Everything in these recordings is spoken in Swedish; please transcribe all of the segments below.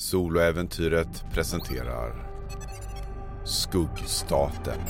Soloäventyret presenterar Skuggstaten.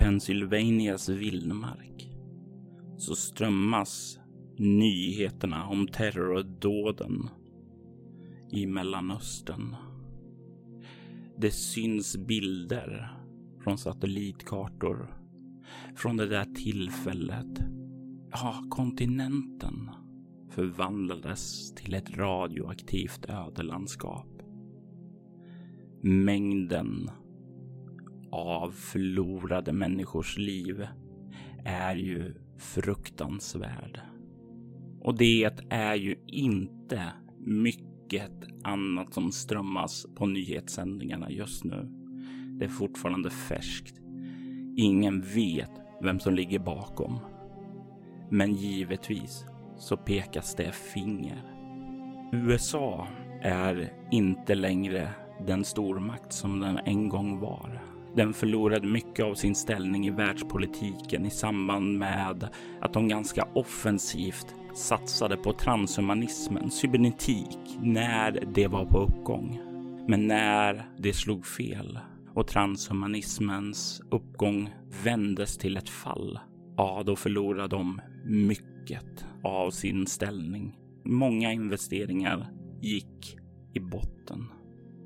Pennsylvanias vildmark så strömmas nyheterna om terrordåden i Mellanöstern. Det syns bilder från satellitkartor från det där tillfället. Ja, kontinenten förvandlades till ett radioaktivt ödelandskap. Mängden av förlorade människors liv är ju fruktansvärd. Och det är ju inte mycket annat som strömmas på nyhetssändningarna just nu. Det är fortfarande färskt. Ingen vet vem som ligger bakom. Men givetvis så pekas det finger. USA är inte längre den stormakt som den en gång var. Den förlorade mycket av sin ställning i världspolitiken i samband med att de ganska offensivt satsade på transhumanismen, cybernetik, när det var på uppgång. Men när det slog fel och transhumanismens uppgång vändes till ett fall, ja, då förlorade de mycket av sin ställning. Många investeringar gick i botten.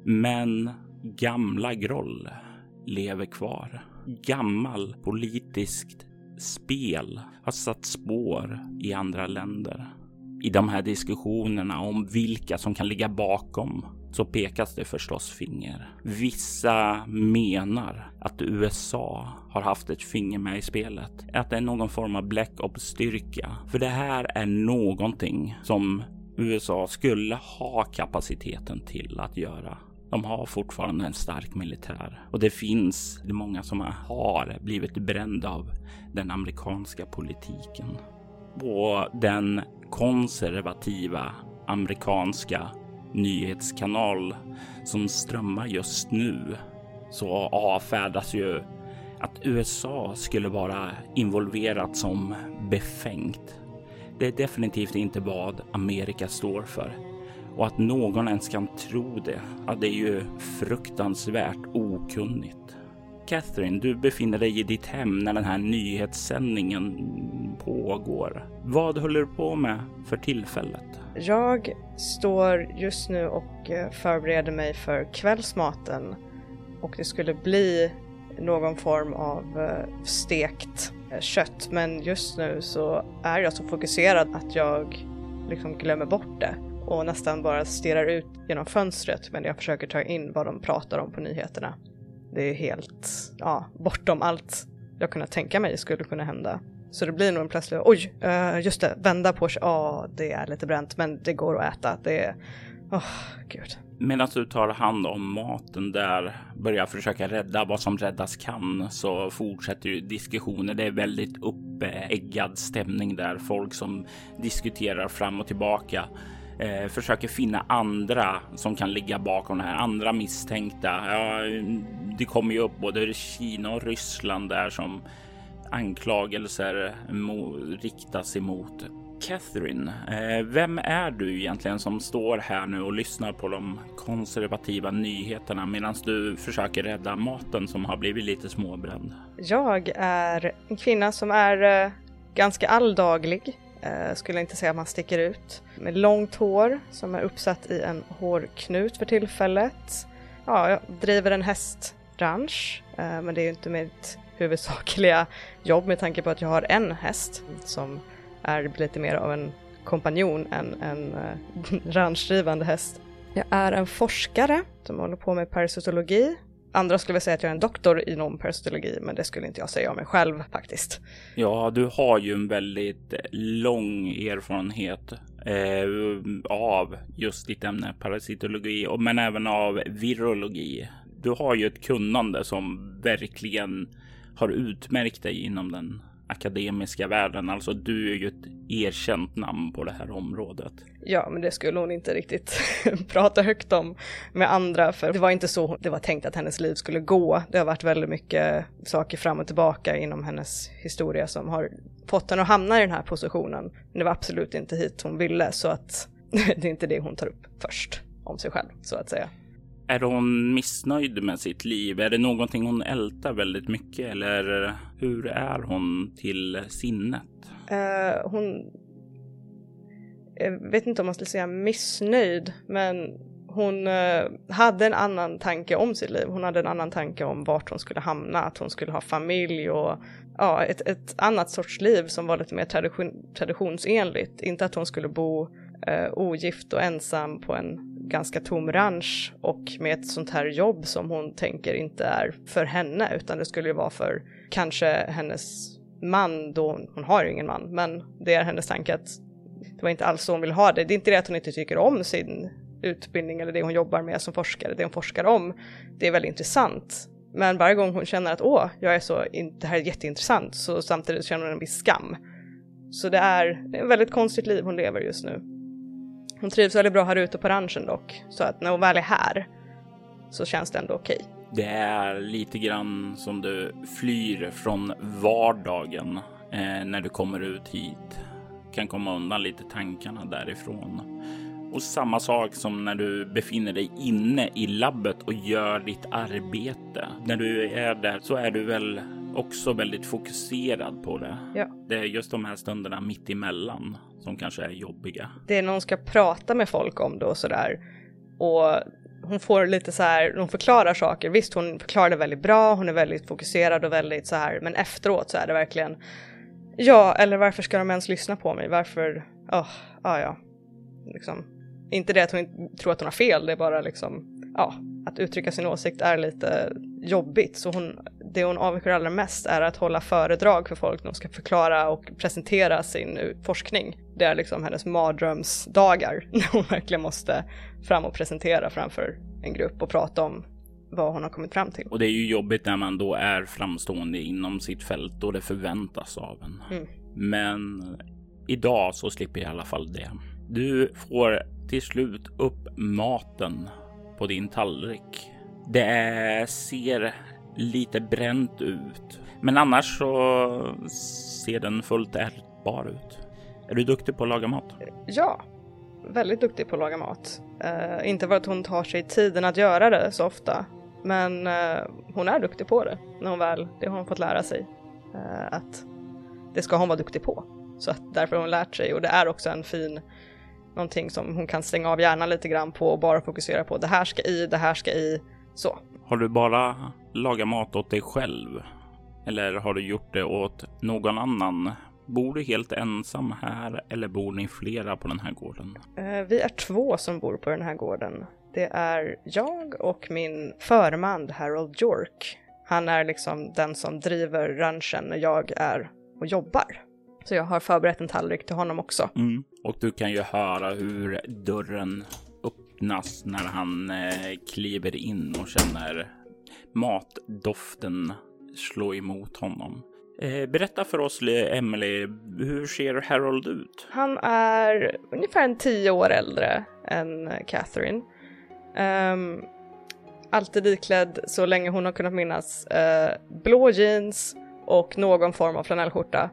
Men gamla groll lever kvar. Gammal politiskt spel har satt spår i andra länder. I de här diskussionerna om vilka som kan ligga bakom så pekas det förstås finger. Vissa menar att USA har haft ett finger med i spelet. Att det är någon form av Black Ops-styrka. För det här är någonting som USA skulle ha kapaciteten till att göra. De har fortfarande en stark militär och det finns många som har blivit brända av den amerikanska politiken. Och den konservativa amerikanska nyhetskanal som strömmar just nu så avfärdas ju att USA skulle vara involverat som befängt. Det är definitivt inte vad Amerika står för. Och att någon ens kan tro det, ja, det är ju fruktansvärt okunnigt. Catherine, du befinner dig i ditt hem när den här nyhetssändningen pågår. Vad håller du på med för tillfället? Jag står just nu och eh, förbereder mig för kvällsmaten och det skulle bli någon form av eh, stekt eh, kött men just nu så är jag så fokuserad att jag liksom glömmer bort det och nästan bara stirrar ut genom fönstret men jag försöker ta in vad de pratar om på nyheterna. Det är helt, ja, bortom allt jag kunnat tänka mig skulle kunna hända. Så det blir nog en plötslig, oj, eh, just det, vända på sig, ja, oh, det är lite bränt, men det går att äta. Det är, åh, oh, gud. Medan du tar hand om maten där, börjar försöka rädda vad som räddas kan, så fortsätter ju diskussioner. Det är väldigt uppeggad stämning där, folk som diskuterar fram och tillbaka eh, försöker finna andra som kan ligga bakom det här, andra misstänkta. Ja, det kommer ju upp både Kina och Ryssland där som anklagelser riktas emot. Catherine, eh, vem är du egentligen som står här nu och lyssnar på de konservativa nyheterna medan du försöker rädda maten som har blivit lite småbränd? Jag är en kvinna som är eh, ganska alldaglig. Eh, skulle inte säga att man sticker ut. Med långt hår som är uppsatt i en hårknut för tillfället. Ja, jag driver en hästranch, eh, men det är ju inte mitt huvudsakliga jobb med tanke på att jag har en häst som är lite mer av en kompanjon än en eh, ranchdrivande häst. Jag är en forskare som håller på med parasitologi. Andra skulle väl säga att jag är en doktor inom parasitologi, men det skulle inte jag säga om mig själv faktiskt. Ja, du har ju en väldigt eh, lång erfarenhet eh, av just ditt ämne parasitologi, men även av virologi. Du har ju ett kunnande som verkligen har utmärkt dig inom den akademiska världen. Alltså du är ju ett erkänt namn på det här området. Ja, men det skulle hon inte riktigt prata högt om med andra, för det var inte så det var tänkt att hennes liv skulle gå. Det har varit väldigt mycket saker fram och tillbaka inom hennes historia som har fått henne att hamna i den här positionen. Men det var absolut inte hit hon ville, så att det är inte det hon tar upp först om sig själv, så att säga. Är hon missnöjd med sitt liv? Är det någonting hon ältar väldigt mycket eller hur är hon till sinnet? Uh, hon... Jag vet inte om man skulle säga missnöjd, men hon uh, hade en annan tanke om sitt liv. Hon hade en annan tanke om vart hon skulle hamna, att hon skulle ha familj och ja, ett, ett annat sorts liv som var lite mer tradition, traditionsenligt. Inte att hon skulle bo uh, ogift och ensam på en ganska tom ranch och med ett sånt här jobb som hon tänker inte är för henne utan det skulle ju vara för kanske hennes man då hon, har ju ingen man men det är hennes tanke att det var inte alls så hon vill ha det. Det är inte det att hon inte tycker om sin utbildning eller det hon jobbar med som forskare, det hon forskar om. Det är väldigt intressant. Men varje gång hon känner att åh, jag är så, det här är jätteintressant, så samtidigt känner hon en viss skam. Så det är ett väldigt konstigt liv hon lever just nu. Hon trivs väldigt bra här ute på ranchen dock, så att när hon väl är här så känns det ändå okej. Okay. Det är lite grann som du flyr från vardagen eh, när du kommer ut hit. Kan komma undan lite tankarna därifrån. Och samma sak som när du befinner dig inne i labbet och gör ditt arbete. När du är där så är du väl också väldigt fokuserad på det. Ja. Det är just de här stunderna mitt emellan som kanske är jobbiga. Det är när hon ska prata med folk om det och sådär. Och hon får lite så här, hon förklarar saker. Visst, hon förklarar det väldigt bra, hon är väldigt fokuserad och väldigt så här, men efteråt så är det verkligen Ja, eller varför ska de ens lyssna på mig? Varför? Oh, ah, ja, liksom. Inte det att hon tror att hon har fel, det är bara liksom, ja, att uttrycka sin åsikt är lite jobbigt. Så hon, det hon avskyr allra mest är att hålla föredrag för folk när hon ska förklara och presentera sin forskning. Det är liksom hennes mardrömsdagar när hon verkligen måste fram och presentera framför en grupp och prata om vad hon har kommit fram till. Och det är ju jobbigt när man då är framstående inom sitt fält och det förväntas av en. Mm. Men idag så slipper jag i alla fall det. Du får till slut upp maten på din tallrik. Det ser lite bränt ut, men annars så ser den fullt ätbar ut. Är du duktig på att laga mat? Ja, väldigt duktig på att laga mat. Uh, inte för att hon tar sig tiden att göra det så ofta, men uh, hon är duktig på det när hon väl, det har hon fått lära sig. Uh, att det ska hon vara duktig på. Så att därför har hon lärt sig och det är också en fin någonting som hon kan stänga av hjärnan lite grann på och bara fokusera på det här ska i, det här ska i, så. Har du bara lagat mat åt dig själv? Eller har du gjort det åt någon annan? Bor du helt ensam här eller bor ni flera på den här gården? Uh, vi är två som bor på den här gården. Det är jag och min förman Harold York. Han är liksom den som driver ranchen när jag är och jobbar. Så jag har förberett en tallrik till honom också. Mm. Och du kan ju höra hur dörren öppnas när han eh, kliver in och känner matdoften slå emot honom. Eh, berätta för oss, Emily, hur ser Harold ut? Han är ungefär en tio år äldre än eh, Catherine. Um, alltid iklädd, så länge hon har kunnat minnas, uh, blå jeans och någon form av flanellskjorta.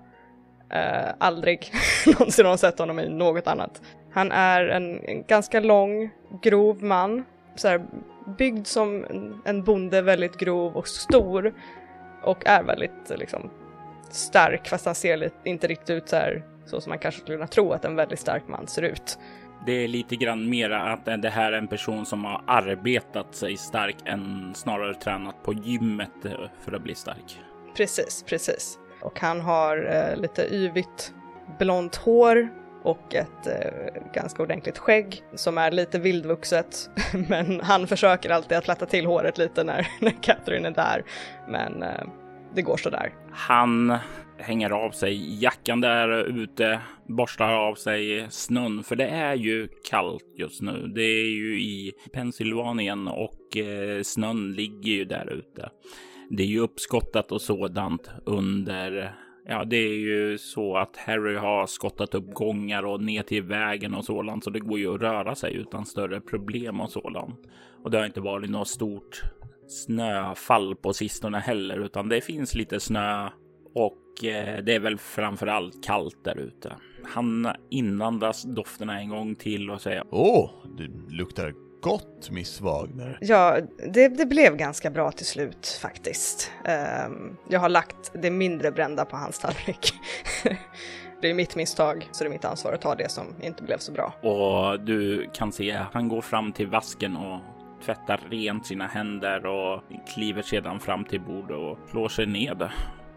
Uh, aldrig någonsin har hon sett honom i något annat. Han är en, en ganska lång, grov man. Så här, byggd som en bonde, väldigt grov och stor. Och är väldigt liksom stark fast han ser lite, inte riktigt ut så här så som man kanske skulle kunna tro att en väldigt stark man ser ut. Det är lite grann mera att det här är en person som har arbetat sig stark än snarare tränat på gymmet eh, för att bli stark. Precis, precis. Och han har eh, lite yvigt blont hår och ett eh, ganska ordentligt skägg som är lite vildvuxet. Men han försöker alltid att platta till håret lite när, när Catherine är där. Men eh, det går sådär. Han hänger av sig jackan där ute, borstar av sig snön, för det är ju kallt just nu. Det är ju i Pennsylvanien och eh, snön ligger ju där ute. Det är ju uppskottat och sådant under Ja, det är ju så att Harry har skottat upp gångar och ner till vägen och sådant, så det går ju att röra sig utan större problem och sådant. Och det har inte varit något stort snöfall på sistone heller, utan det finns lite snö och eh, det är väl framför allt kallt där ute. Han inandas dofterna en gång till och säger Åh, oh, det luktar gott, Miss Wagner. Ja, det, det blev ganska bra till slut faktiskt. Um, jag har lagt det mindre brända på hans tallrik. det är mitt misstag, så det är mitt ansvar att ta det som inte blev så bra. Och du kan se, han går fram till vasken och tvättar rent sina händer och kliver sedan fram till bordet och slår sig ned.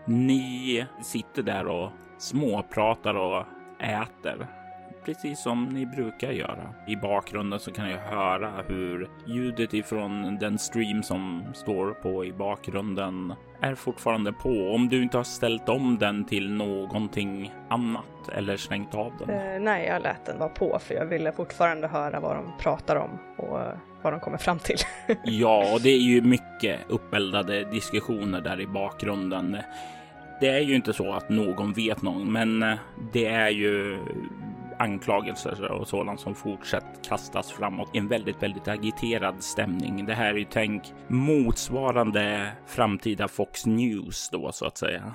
Ni sitter där och småpratar och äter precis som ni brukar göra. I bakgrunden så kan jag höra hur ljudet ifrån den stream som står på i bakgrunden är fortfarande på. Om du inte har ställt om den till någonting annat eller stängt av den. Uh, nej, jag lät den vara på för jag ville fortfarande höra vad de pratar om och vad de kommer fram till. ja, och det är ju mycket uppeldade diskussioner där i bakgrunden. Det är ju inte så att någon vet någon, men eh, det är ju anklagelser och sådant som fortsatt kastas framåt i en väldigt, väldigt agiterad stämning. Det här är ju tänk motsvarande framtida Fox News då så att säga.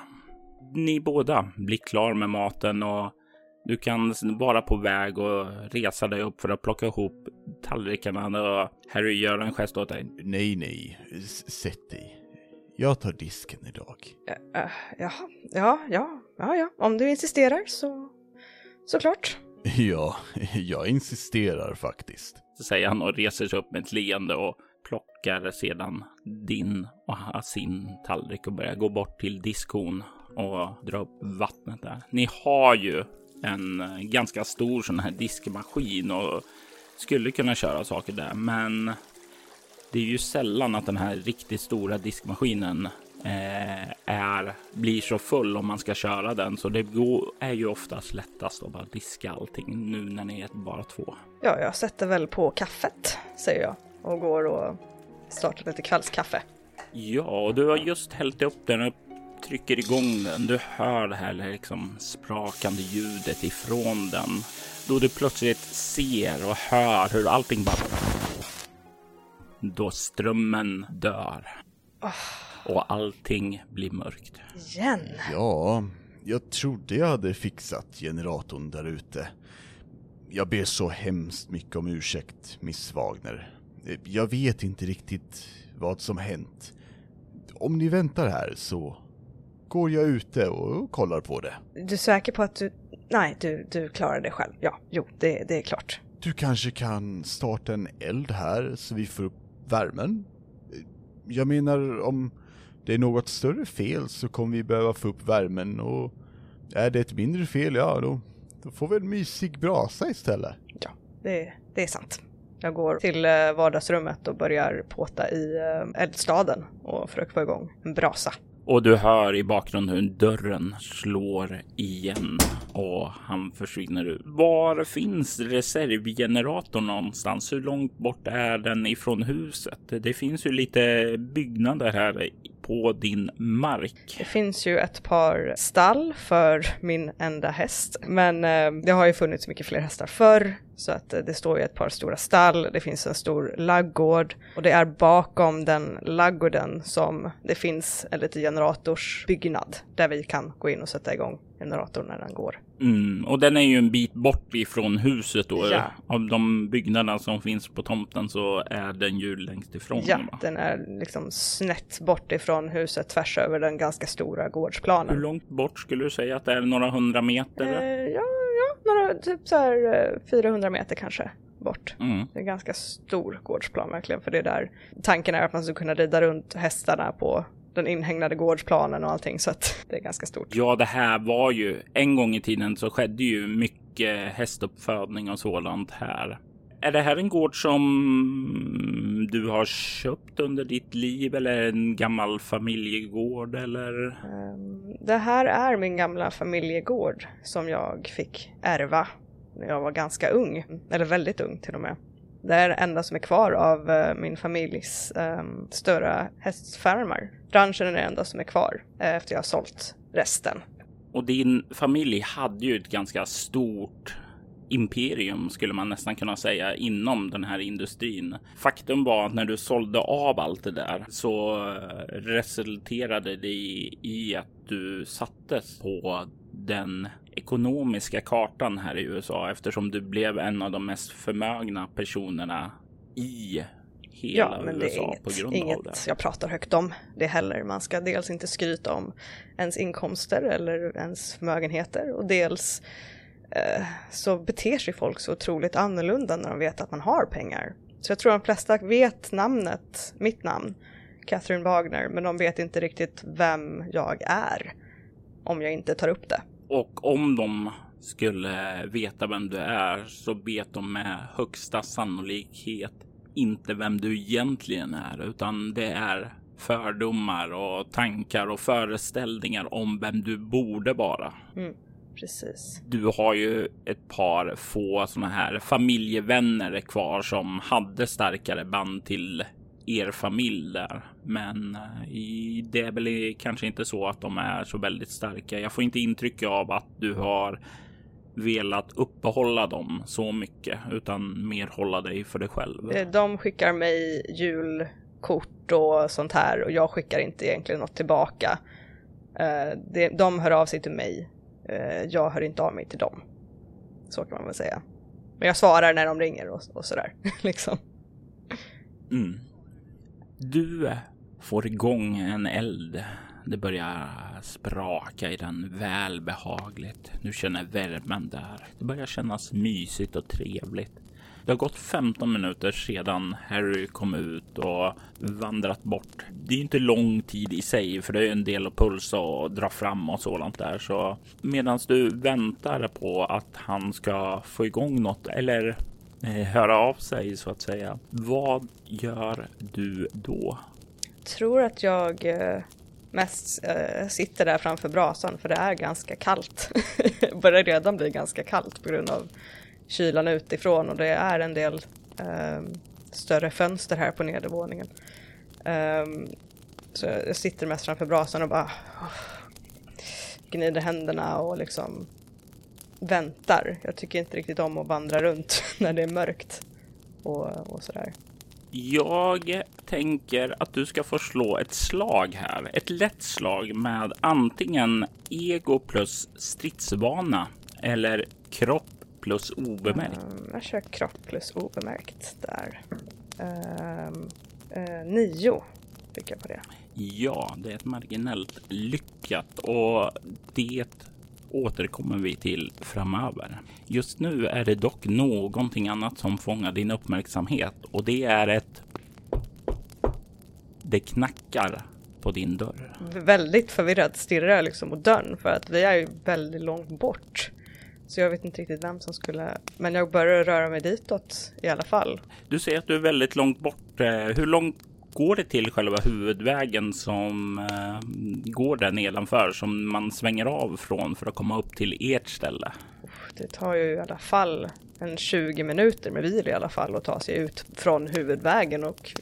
Ni båda blir klar med maten och du kan vara på väg och resa dig upp för att plocka ihop tallrikarna och Harry gör en gest åt dig. Nej, nej, sätt dig. Jag tar disken idag. Uh, uh, jaha, ja, ja, ja, ja, om du insisterar så såklart. Ja, jag insisterar faktiskt. Så säger han och reser sig upp med ett leende och plockar sedan din och sin tallrik och börjar gå bort till diskon och dra upp vattnet där. Ni har ju en eh, ganska stor sån här diskmaskin och skulle kunna köra saker där, men det är ju sällan att den här riktigt stora diskmaskinen är, blir så full om man ska köra den. Så det går, är ju oftast lättast att bara diska allting nu när ni är bara två. Ja, jag sätter väl på kaffet, säger jag och går och startar lite kvällskaffe. Ja, och du har just hällt upp den och trycker igång den. Du hör det här liksom sprakande ljudet ifrån den. Då du plötsligt ser och hör hur allting bara... Då strömmen dör. Oh och allting blir mörkt. Igen? Ja, jag trodde jag hade fixat generatorn där ute. Jag ber så hemskt mycket om ursäkt, Miss Wagner. Jag vet inte riktigt vad som hänt. Om ni väntar här så går jag ute och kollar på det. Du är säker på att du... Nej, du, du klarar det själv. Ja, jo, det, det är klart. Du kanske kan starta en eld här så vi får upp värmen? Jag menar om det är något större fel så kommer vi behöva få upp värmen och är det ett mindre fel, ja då, då får vi en mysig brasa istället. Ja, det, det är sant. Jag går till eh, vardagsrummet och börjar påta i eh, eldstaden och försöker få igång en brasa. Och du hör i bakgrunden hur dörren slår igen och han försvinner ut. Var finns reservgeneratorn någonstans? Hur långt bort är den ifrån huset? Det finns ju lite byggnader här på din mark. Det finns ju ett par stall för min enda häst, men eh, det har ju funnits mycket fler hästar förr så att eh, det står ju ett par stora stall, det finns en stor laggård och det är bakom den laggården som det finns en liten generatorsbyggnad där vi kan gå in och sätta igång generatorn när den går. Mm, och den är ju en bit bort ifrån huset då. Ja. Av de byggnaderna som finns på tomten så är den ju längst ifrån. Ja, va? den är liksom snett bort ifrån huset tvärs över den ganska stora gårdsplanen. Hur långt bort skulle du säga att det är? Några hundra meter? Eh, ja, ja, några typ så här eh, 400 300 meter kanske bort. Mm. Det är en ganska stor gårdsplan verkligen för det är där tanken är att man ska kunna rida runt hästarna på den inhägnade gårdsplanen och allting så att det är ganska stort. Ja, det här var ju en gång i tiden så skedde ju mycket hästuppfödning och sådant här. Är det här en gård som du har köpt under ditt liv eller en gammal familjegård eller? Ehm, det här är min gamla familjegård som jag fick ärva när jag var ganska ung, eller väldigt ung till och med. Det är det enda som är kvar av eh, min familjs um, större hästfarmar. Ranchen är det enda som är kvar eh, efter jag har sålt resten. Och din familj hade ju ett ganska stort imperium skulle man nästan kunna säga inom den här industrin. Faktum var att när du sålde av allt det där så eh, resulterade det i att du sattes på den ekonomiska kartan här i USA eftersom du blev en av de mest förmögna personerna i hela Ja, men det USA är på inget, grund av det. inget jag pratar högt om det heller. Man ska dels inte skryta om ens inkomster eller ens förmögenheter och dels eh, så beter sig folk så otroligt annorlunda när de vet att man har pengar. Så jag tror de flesta vet namnet, mitt namn, Catherine Wagner, men de vet inte riktigt vem jag är om jag inte tar upp det. Och om de skulle veta vem du är så vet de med högsta sannolikhet inte vem du egentligen är, utan det är fördomar och tankar och föreställningar om vem du borde vara. Precis. Du har ju ett par få såna här familjevänner kvar som hade starkare band till er familj där. Men eh, i- det är väl kanske inte så att de är så väldigt starka. Jag får inte intryck av att du har velat uppehålla dem så mycket utan mer hålla dig för dig själv. Eh, De skickar mig julkort och sånt här och jag skickar inte egentligen något tillbaka. Eh, De hör av sig till mig. Jag hör inte av mig till dem. Så kan man väl säga. Men jag svarar när de ringer och, och sådär. liksom. Mm. Du får igång en eld. Det börjar spraka i den välbehagligt. Du känner värmen där. Det börjar kännas mysigt och trevligt. Det har gått 15 minuter sedan Harry kom ut och vandrat bort. Det är inte lång tid i sig för det är en del att pulsa och dra fram och sådant där. Så medan du väntar på att han ska få igång något eller eh, höra av sig så att säga. Vad gör du då? Tror att jag eh, mest eh, sitter där framför brasan för det är ganska kallt. Det Börjar redan bli ganska kallt på grund av kylan utifrån och det är en del ehm, större fönster här på nedervåningen. Ehm, så jag sitter mest framför brasan och bara gnider händerna och liksom väntar. Jag tycker inte riktigt om att vandra runt när det är mörkt och, och sådär. Jag tänker att du ska få slå ett slag här. Ett lätt slag med antingen ego plus stridsvana eller kropp plus obemärkt. Um, jag kör kropp plus obemärkt där. Um, eh, nio fick jag på det. Ja, det är ett marginellt lyckat och det återkommer vi till framöver. Just nu är det dock någonting annat som fångar din uppmärksamhet och det är ett det knackar på din dörr. Väldigt förvirrad stirrar jag liksom mot dörren för att vi är ju väldigt långt bort. Så jag vet inte riktigt vem som skulle, men jag börjar röra mig ditåt i alla fall. Du säger att du är väldigt långt bort. Eh, Hur långt går det till själva huvudvägen som eh, går där nedanför som man svänger av från för att komma upp till ert ställe? Det tar ju i alla fall en 20 minuter med bil i alla fall att ta sig ut från huvudvägen och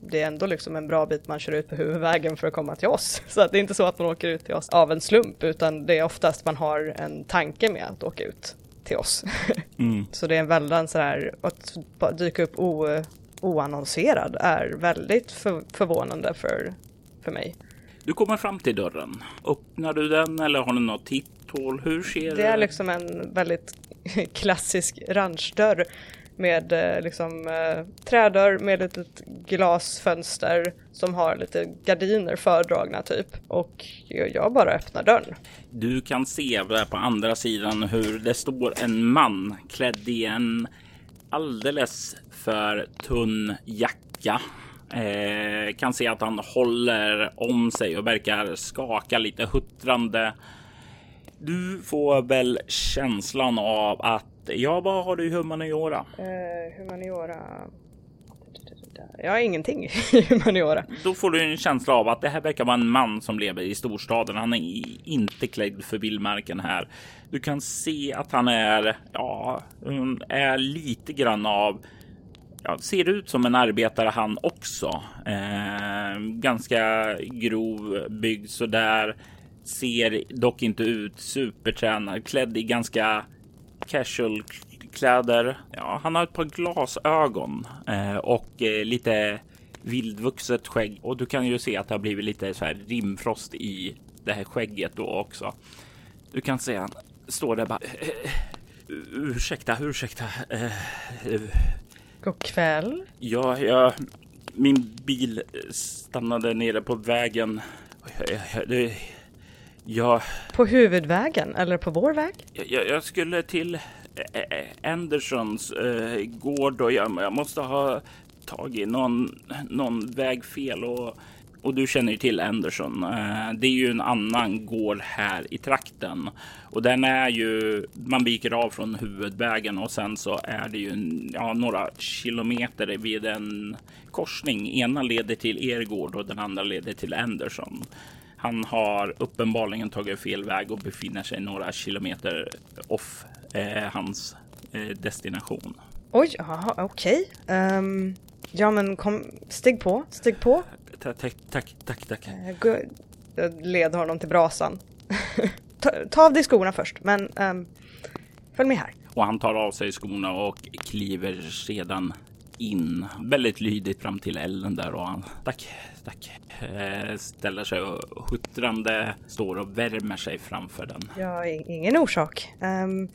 det är ändå liksom en bra bit man kör ut på huvudvägen för att komma till oss. Så att det är inte så att man åker ut till oss av en slump utan det är oftast man har en tanke med att åka ut. till oss. Mm. Så det är en väldigt så här, att dyka upp o, oannonserad är väldigt för, förvånande för, för mig. Du kommer fram till dörren. Öppnar du den eller har du något titthål? Hur ser Det är liksom en väldigt klassisk ranchdörr med eh, liksom eh, trädörr med ett litet glasfönster som har lite gardiner fördragna typ. Och jag jag bara öppnar dörren. Du kan se där på andra sidan hur det står en man klädd i en alldeles för tunn jacka. Eh, kan se att han håller om sig och verkar skaka lite huttrande. Du får väl känslan av att ja, vad har du i humaniora? Eh, humaniora... Jag har ingenting i humaniora. Då får du en känsla av att det här verkar vara en man som lever i storstaden. Han är inte klädd för vildmarken här. Du kan se att han är, ja, är lite grann av Ja, ser ut som en arbetare han också. Eh, ganska grov byggd så där. Ser dock inte ut supertränad. Klädd i ganska casual kläder. Ja, han har ett par glasögon eh, och eh, lite vildvuxet skägg och du kan ju se att det har blivit lite så här rimfrost i det här skägget då också. Du kan se han står där bara. Eh, eh, ursäkta, ursäkta. Eh, God kväll. Ja, jag, min bil stannade nere på vägen. Jag, jag, jag, På huvudvägen eller på vår väg? jag, jag skulle till Andersons eh, gård och jag, jag måste ha tagit någon, någon väg fel och, och du känner ju till Anderson. Eh, det är ju en annan gård här i trakten och den är ju. Man viker av från huvudvägen och sen så är det ju ja, några kilometer vid en korsning. Ena leder till er gård och den andra leder till Anderson. Han har uppenbarligen tagit fel väg och befinner sig några kilometer off eh, hans eh, destination. Oj, okej. okej. Um, ja men kom, stig på, stig på. Tack, tack, tack, tack. tack. Eh, Jag leder honom till brasan. ta, ta av dig skorna först, men ehm, följ med här. Och han tar av sig skorna och kliver sedan in väldigt lydigt fram till elden där och han tack, tack, eh, ställer sig och huttrande står och värmer sig framför den. I- ingen orsak. Ehm,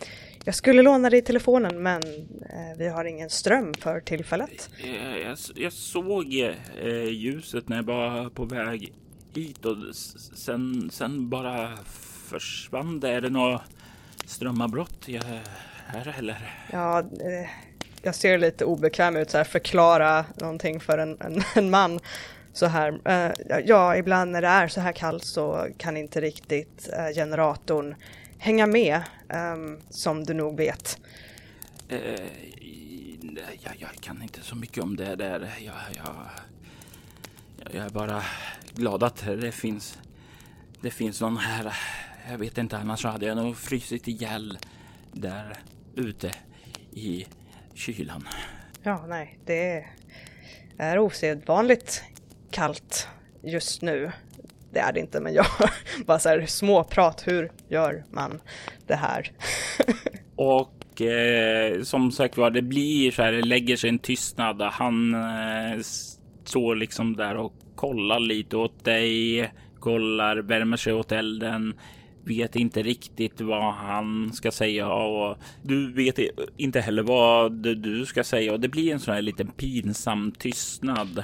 jag skulle låna dig telefonen men eh, vi har ingen ström för tillfället. Eh, Jag, jag såg eh, ljuset när jag var på väg hit och sen, sen bara försvann det. Är det något strömavbrott jag, här eller? Ja, eh, jag ser lite obekväm ut så här, förklara någonting för en, en, en man så här. Eh, ja, ibland när det är så här kallt så kan inte riktigt eh, generatorn hänga med, ehm, som du nog vet. I- jag, jag kan inte så mycket om det där. Jag, jag, jag, är bara glad att det finns, det finns någon här. Jag vet inte, annars hade jag nog frysit ihjäl där ute i kylan. Ja, nej, det är osedvanligt kallt just nu. Det är det inte, men jag bara så här småprat. Hur gör man det här? Och eh, som sagt var, det blir så här, det lägger sig en tystnad. Han eh, står liksom där och kollar lite åt dig, kollar, värmer sig åt elden, vet inte riktigt vad han ska säga och du vet inte heller vad du ska säga och det blir en sån här liten pinsam tystnad.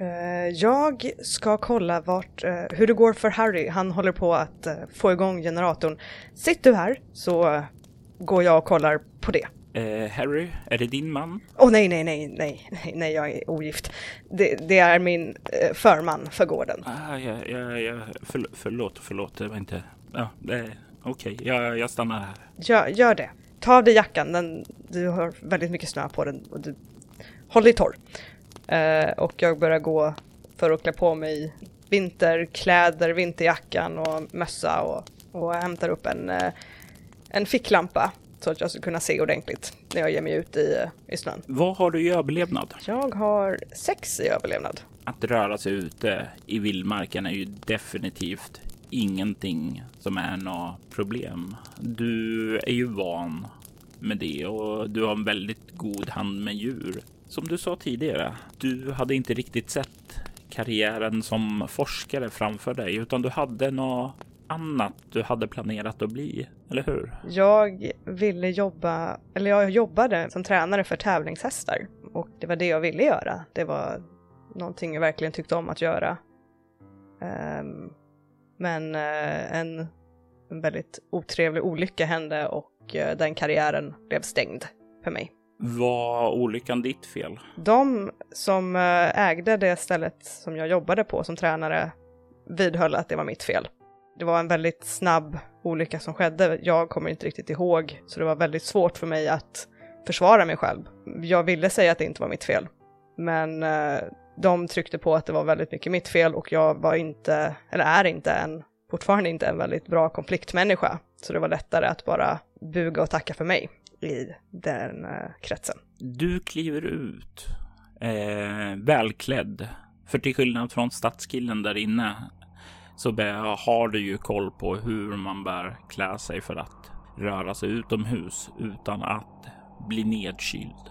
Eh, jag ska kolla vart, eh, hur det går för Harry. Han håller på att eh, få igång generatorn. Sitt du här så eh, går jag och kollar på det. Eh, Harry, är det din man? Åh nej, nej, nej, nej, nej, nej, jag är ogift. Det, det är min eh, förman för gården. Ah, ja, ja, ja, för, förlåt, förlåt, det var inte... Ja, är okej, jag, jag stannar här. Gör, gör det. Ta av dig jackan, den, du har väldigt mycket snö på den och du, håll dig torr. Eh, och jag börjar gå för att klä på mig vinterkläder, vinterjackan och mössa och, och hämtar upp en, eh, en ficklampa så att jag ska kunna se ordentligt när jag ger mig ut i, i snön. Vad har du i överlevnad? Jag har sex i överlevnad. Att röra sig ute i vildmarken är ju definitivt ingenting som är något problem. Du är ju van med det och du har en väldigt god hand med djur. Som du sa tidigare, du hade inte riktigt sett karriären som forskare framför dig, utan du hade något annat du hade planerat att bli, eller hur? Jag ville jobba, eller jag jobbade som tränare för tävlingshästar och det var det jag ville göra. Det var någonting jag verkligen tyckte om att göra. Um, men uh, en, en väldigt otrevlig olycka hände och uh, den karriären blev stängd för mig. Var olyckan ditt fel? De som eh, ägde det stället som jag jobbade på som tränare vidhöll att det var mitt fel. Det var en väldigt snabb olycka som skedde. Jag kommer inte riktigt ihåg, så det var väldigt svårt för mig att försvara mig själv. Jag ville säga att det inte var mitt fel, men eh, de tryckte på att det var väldigt mycket mitt fel och jag var inte, eller är inte en, fortfarande inte en väldigt bra konfliktmänniska. Så det var lättare att bara buga och tacka för mig i den eh, kretsen. Du kliver ut eh, välklädd. För till skillnad från stadskillen där inne så har du ju koll på hur man bör klä sig för att röra sig utomhus utan att bli nedkyld.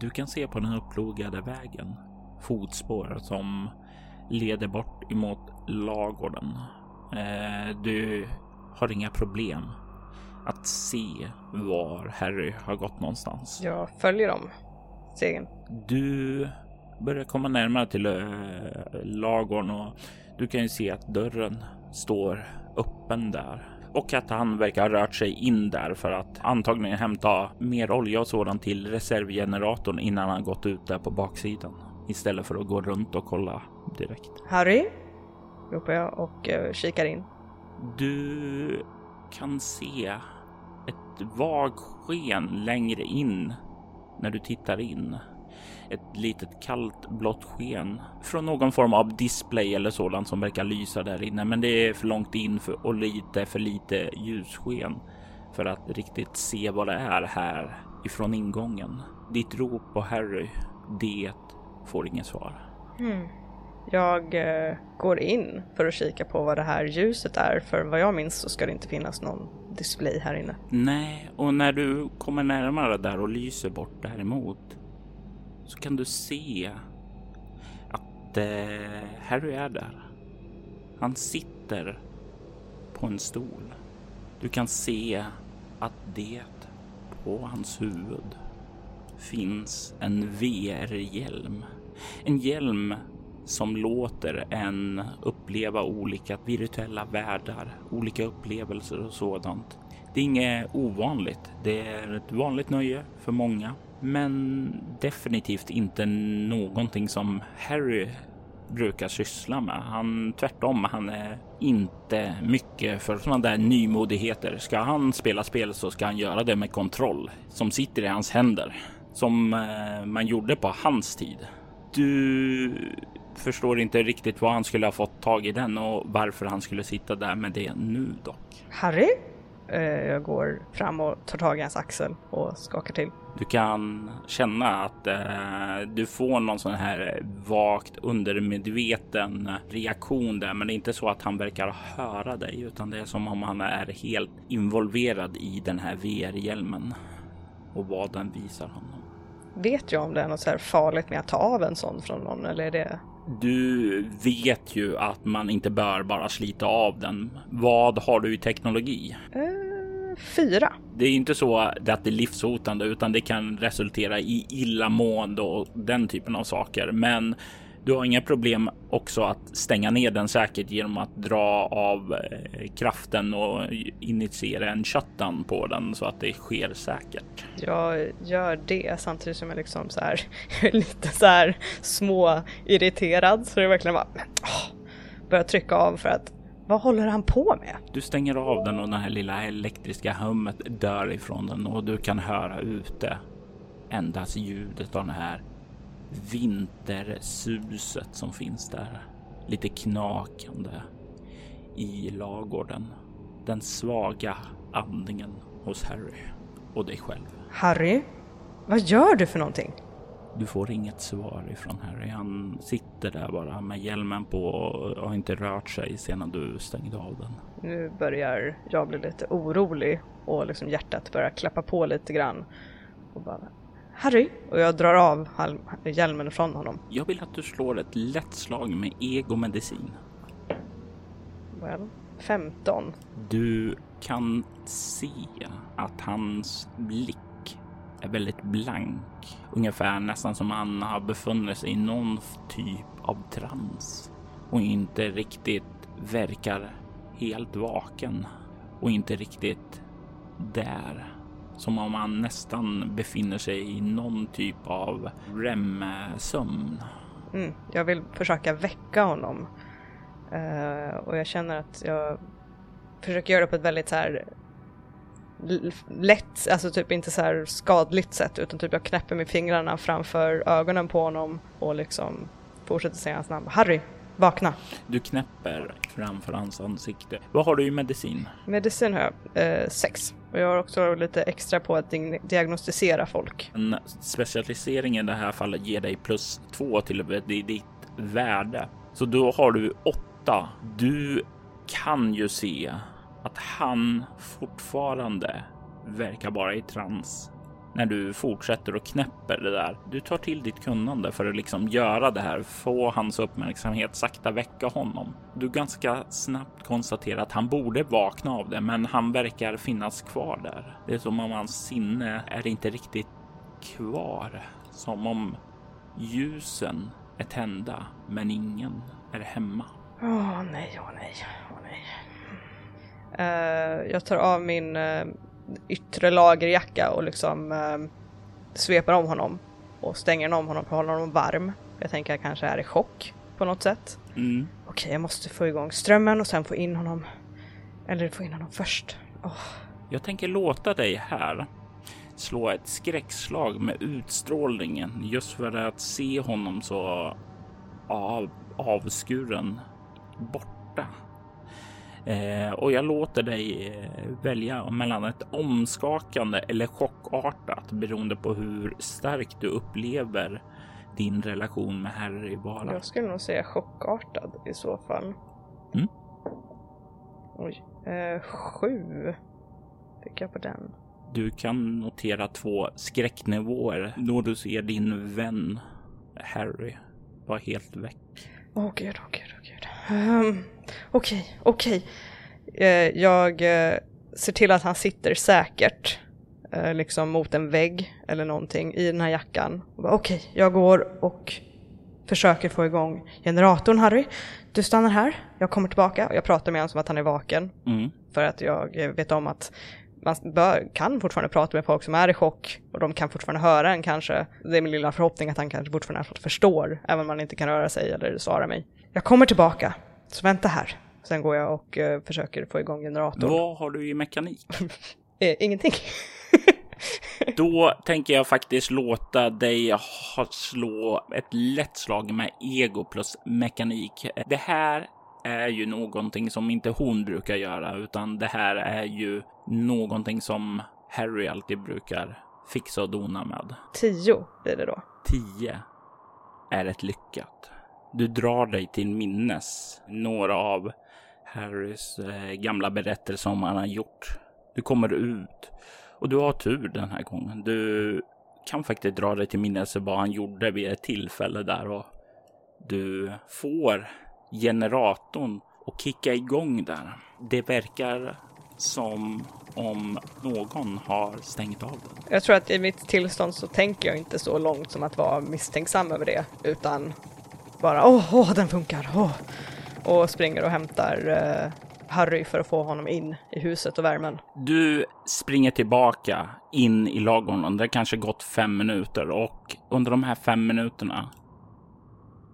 Du kan se på den upplogade vägen fotspår som leder bort emot lagården. Eh, du har inga problem att se var Harry har gått någonstans. Jag följer dem stegen. Du börjar komma närmare till äh, lagården och du kan ju se att dörren står öppen där och att han verkar ha rört sig in där för att antagligen hämta mer olja och sådant till reservgeneratorn innan han gått ut där på baksidan istället för att gå runt och kolla direkt. Harry? ropar jag och uh, kikar in. Du kan se ett vagt sken längre in när du tittar in. Ett litet kallt blått sken från någon form av display eller sådant som verkar lysa där inne. Men det är för långt in för, och lite för lite ljussken för att riktigt se vad det är här ifrån ingången. Ditt rop på Harry, det får inget svar. Mm. Jag eh, går in för att kika på vad det här ljuset är, för vad jag minns så ska det inte finnas någon display här inne. Nej, och när du kommer närmare där och lyser bort däremot så kan du se att eh, Harry är där. Han sitter på en stol. Du kan se att det på hans huvud finns en VR-hjälm en hjälm som låter en uppleva olika virtuella världar, olika upplevelser och sådant. Det är inget ovanligt. Det är ett vanligt nöje för många, men definitivt inte någonting som Harry brukar syssla med. Han tvärtom, han är inte mycket för sådana där nymodigheter. Ska han spela spel så ska han göra det med kontroll som sitter i hans händer som eh, man gjorde på hans tid. Du förstår inte riktigt vad han skulle ha fått tag i den och varför han skulle sitta där med det nu dock. Harry? Eh, jag går fram och tar tag i hans axel och skakar till. Du kan känna att eh, du får någon sån här vagt undermedveten reaktion där, men det är inte så att han verkar höra dig, utan det är som om han är helt involverad i den här VR-hjälmen och vad den visar honom. Vet jag om det är något så farligt med att ta av en sån från någon eller är det? Du vet ju att man inte bör bara slita av den. Vad har du i teknologi? Uh, fyra. Det är inte så att det är livshotande utan det kan resultera i illamående och den typen av saker. Men du har inga problem också att stänga ner den säkert genom att dra av eh, kraften och initiera en shutdown på den så att det sker säkert. Jag gör det samtidigt som jag liksom så här lite så här små irriterad så det är verkligen bara åh, börjar trycka av för att vad håller han på med? Du stänger av den och den här lilla elektriska hummet dör ifrån den och du kan höra ute endast ljudet av den här vintersuset som finns där. Lite knakande i lagården. Den svaga andningen hos Harry och dig själv. Harry? Vad gör du för någonting? Du får inget svar ifrån Harry. Han sitter där bara med hjälmen på och har inte rört sig sedan du stängde av den. Nu börjar jag bli lite orolig och liksom hjärtat börjar klappa på lite grann. Och bara Harry! Och jag drar av hjälmen från honom. Jag vill att du slår ett lätt slag med egomedicin. Well, 15. Du kan se att hans blick är väldigt blank. Ungefär nästan som han har befunnit sig i någon typ av trans och inte riktigt verkar helt vaken och inte riktigt där. Som om han nästan befinner sig i någon typ av REM-sömn. Mm, jag vill försöka väcka honom. Uh, och jag känner att jag försöker göra det på ett väldigt så här lätt, alltså typ inte så här skadligt sätt utan typ jag knäpper med fingrarna framför ögonen på honom och liksom fortsätter säga hans namn. Harry, vakna! Du knäpper framför hans ansikte. Vad har du i medicin? Medicin har jag eh, sex och jag har också lite extra på att diagnostisera folk. En specialisering i det här fallet ger dig plus två till ditt värde. Så då har du åtta. Du kan ju se att han fortfarande verkar vara i trans när du fortsätter och knäpper det där. Du tar till ditt kunnande för att liksom göra det här, få hans uppmärksamhet, sakta väcka honom. Du ganska snabbt konstaterar att han borde vakna av det, men han verkar finnas kvar där. Det är som om hans sinne är inte riktigt kvar, som om ljusen är tända, men ingen är hemma. Åh oh, nej, åh oh, nej, åh oh, nej. Uh, jag tar av min uh, yttre lagerjacka och liksom uh, sveper om honom och stänger om honom för att hålla honom varm. Jag tänker att jag kanske är i chock på något sätt. Mm. Okej, jag måste få igång strömmen och sen få in honom. Eller få in honom först. Oh. Jag tänker låta dig här slå ett skräckslag med utstrålningen just för att se honom så av, avskuren borta. Eh, och jag låter dig eh, välja mellan ett omskakande eller chockartat beroende på hur starkt du upplever din relation med Harry vara. Jag skulle nog säga chockartad i så fall. Mm. Oj. Eh, sju fick jag på den. Du kan notera två skräcknivåer då du ser din vän Harry vara helt väck. Åh oh, gud, åh oh, gud. Um, okej, okej. Okay. Uh, jag uh, ser till att han sitter säkert, uh, liksom mot en vägg eller någonting i den här jackan. Okej, okay, jag går och försöker få igång generatorn Harry. Du stannar här, jag kommer tillbaka och jag pratar med honom som att han är vaken. Mm. För att jag vet om att man bör, kan fortfarande prata med folk som är i chock och de kan fortfarande höra en kanske. Det är min lilla förhoppning att han kanske fortfarande förstår, även om han inte kan röra sig eller svara mig. Jag kommer tillbaka, så vänta här. Sen går jag och uh, försöker få igång generatorn. Vad har du i mekanik? eh, ingenting. Då tänker jag faktiskt låta dig slå ett lätt slag med ego plus mekanik. Det här är ju någonting som inte hon brukar göra, utan det här är ju någonting som Harry alltid brukar fixa och dona med. Tio blir det då. Tio är ett lyckat. Du drar dig till minnes några av Harrys eh, gamla berättelser om vad han har gjort. Du kommer ut och du har tur den här gången. Du kan faktiskt dra dig till minnes vad han gjorde vid ett tillfälle där och du får generatorn och kicka igång där. Det verkar som om någon har stängt av den. Jag tror att i mitt tillstånd så tänker jag inte så långt som att vara misstänksam över det, utan bara åh, åh den funkar, åh. Och springer och hämtar uh, Harry för att få honom in i huset och värmen. Du springer tillbaka in i lagorna. Det har kanske gått fem minuter och under de här fem minuterna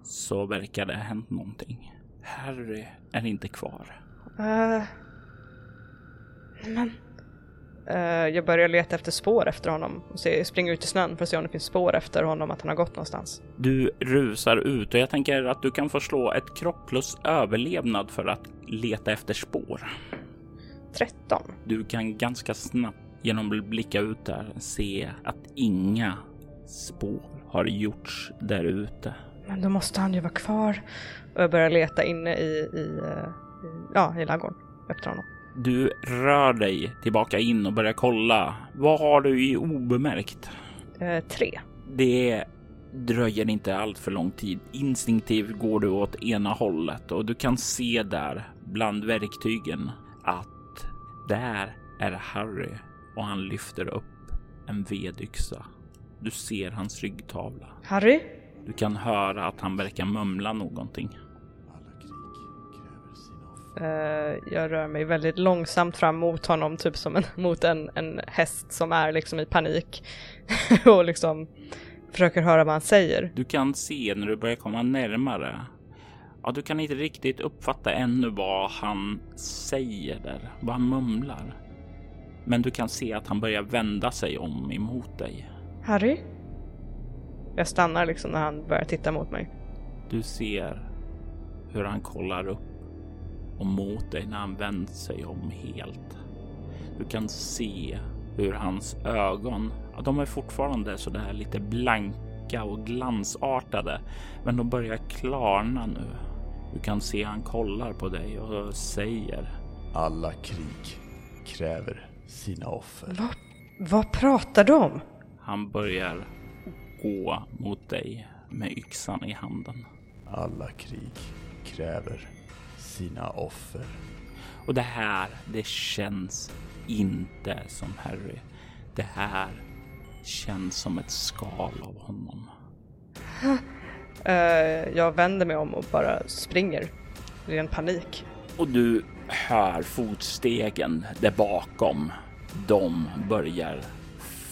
så verkar det ha hänt någonting. Harry är inte kvar. Uh, men... Uh, jag börjar leta efter spår efter honom och se, springer ut i snön för att se om det finns spår efter honom, att han har gått någonstans. Du rusar ut och jag tänker att du kan få slå ett kropp plus överlevnad för att leta efter spår. 13. Du kan ganska snabbt genom att blicka ut där se att inga spår har gjorts där ute. Men då måste han ju vara kvar. Och jag börjar leta inne i, i, eh, i ja, i ladugården efter honom. Du rör dig tillbaka in och börjar kolla. Vad har du i obemärkt? Eh, tre. Det dröjer inte allt för lång tid. Instinktivt går du åt ena hållet och du kan se där bland verktygen att där är Harry och han lyfter upp en vedyxa. Du ser hans ryggtavla. Harry? Du kan höra att han verkar mumla någonting. Jag rör mig väldigt långsamt fram mot honom, typ som en, mot en, en häst som är liksom i panik. och liksom försöker höra vad han säger. Du kan se när du börjar komma närmare. Ja, du kan inte riktigt uppfatta ännu vad han säger där, vad han mumlar. Men du kan se att han börjar vända sig om emot dig. Harry? Jag stannar liksom när han börjar titta mot mig. Du ser hur han kollar upp och mot dig när han vänt sig om helt. Du kan se hur hans ögon, ja, de är fortfarande så där lite blanka och glansartade, men de börjar klarna nu. Du kan se han kollar på dig och säger Alla krig kräver sina offer. Vad, vad pratar du om? Han börjar gå mot dig med yxan i handen. Alla krig kräver sina offer. Och det här, det känns inte som Harry. Det här känns som ett skal av honom. Eh, jag vänder mig om och bara springer. Ren panik. Och du hör fotstegen där bakom. De börjar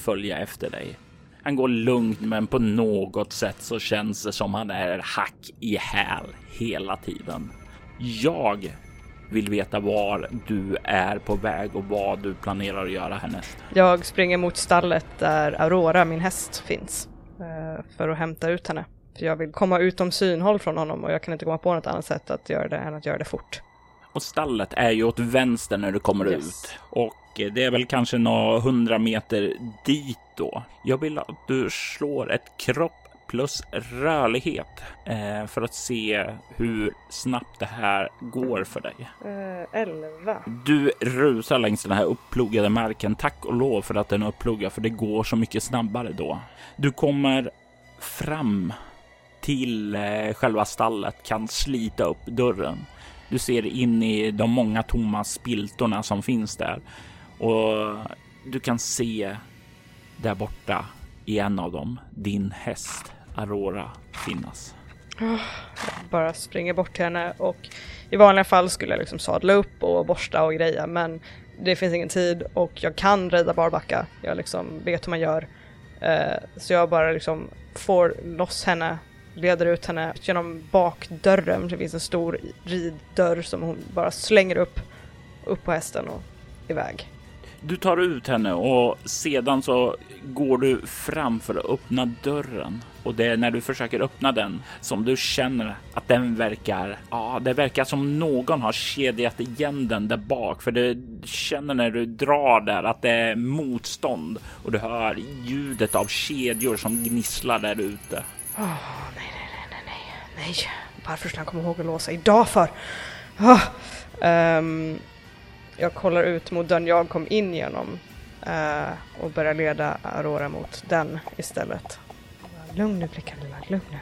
följa efter dig. Han går lugnt, men på något sätt så känns det som han är hack i häl hela tiden. Jag vill veta var du är på väg och vad du planerar att göra härnäst. Jag springer mot stallet där Aurora, min häst, finns. eh, för att hämta ut henne. För jag vill komma utom synhåll från honom och jag kan inte komma på något annat sätt att göra det än att göra det fort. Och stallet är ju åt vänster när du kommer Yes. ut. Och det är väl kanske några hundra meter dit då. Jag vill att du slår ett kropp plus rörlighet eh, för att se hur snabbt det här går för dig. Eh, elva. Du rusar längs den här uppluggade marken. Tack och lov för att den är uppluggad, för det går så mycket snabbare då. Du kommer fram till eh, själva stallet, kan slita upp dörren. Du ser in i de många tomma spiltorna som finns där och du kan se där borta i en av dem din häst Aurora finnas. Ah, bara springer bort till henne och i vanliga fall skulle jag liksom sadla upp och borsta och greja men det finns ingen tid och jag kan rida barbacka. Jag liksom vet hur man gör. Eh, så jag bara liksom får loss henne, leder ut henne genom bakdörren. Det finns en stor riddörr som hon bara slänger upp, upp på hästen och iväg. Du tar ut henne och sedan så går du fram för att öppna dörren och det är när du försöker öppna den som du känner att den verkar. Ja, det verkar som någon har kedjat igen den där bak, för du känner när du drar där att det är motstånd och du hör ljudet av kedjor som gnisslar där ute. Åh, nej, nej, nej, nej, nej, nej. Varför skulle han komma ihåg att låsa idag för? Oh. Um, jag kollar ut mot dörren jag kom in genom eh, och börjar leda Aurora mot den istället. Lugn nu Blickarlilla, lugn nu.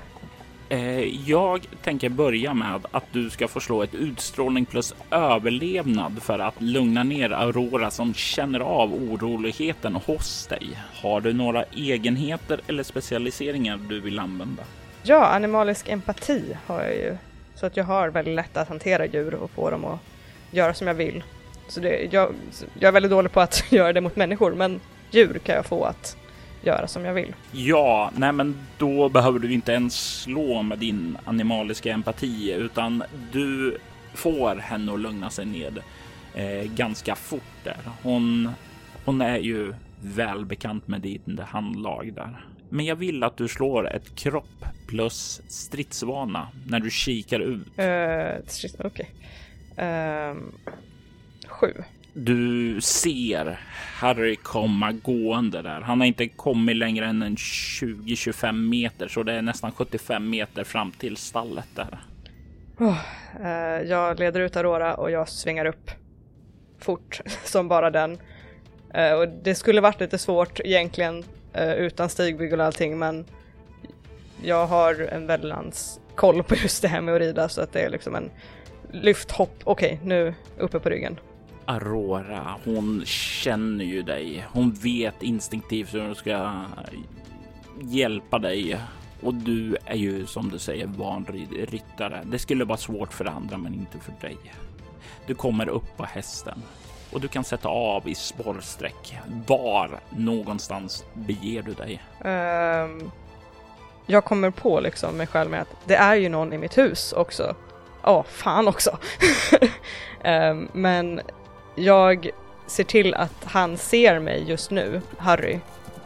Eh, jag tänker börja med att du ska få slå ett utstrålning plus överlevnad för att lugna ner Aurora som känner av oroligheten hos dig. Har du några egenheter eller specialiseringar du vill använda? Ja, animalisk empati har jag ju. Så att jag har väldigt lätt att hantera djur och få dem att göra som jag vill. Så det, jag, jag är väldigt dålig på att göra det mot människor, men djur kan jag få att göra som jag vill. Ja, nej, men då behöver du inte ens slå med din animaliska empati, utan du får henne att lugna sig ned eh, ganska fort där. Hon, hon är ju välbekant med ditt handlag där. Men jag vill att du slår ett kropp plus stridsvana när du kikar ut. Uh, Okej. Ehm, sju. Du ser Harry komma gående där. Han har inte kommit längre än en 20-25 meter, så det är nästan 75 meter fram till stallet där. Oh, eh, jag leder ut Aurora och jag svingar upp fort som bara den. Eh, och det skulle varit lite svårt egentligen eh, utan stigbygel och allting, men jag har en väldans koll på just det här med att rida så att det är liksom en lyfthopp. Okej, okay, nu uppe på ryggen. Aurora, hon känner ju dig. Hon vet instinktivt hur hon ska hjälpa dig. Och du är ju som du säger van ryttare. Det skulle vara svårt för andra, men inte för dig. Du kommer upp på hästen och du kan sätta av i spårsträck. Var någonstans beger du dig? Um, jag kommer på liksom mig själv med att det är ju någon i mitt hus också. Ja, oh, fan också. um, men jag ser till att han ser mig just nu, Harry,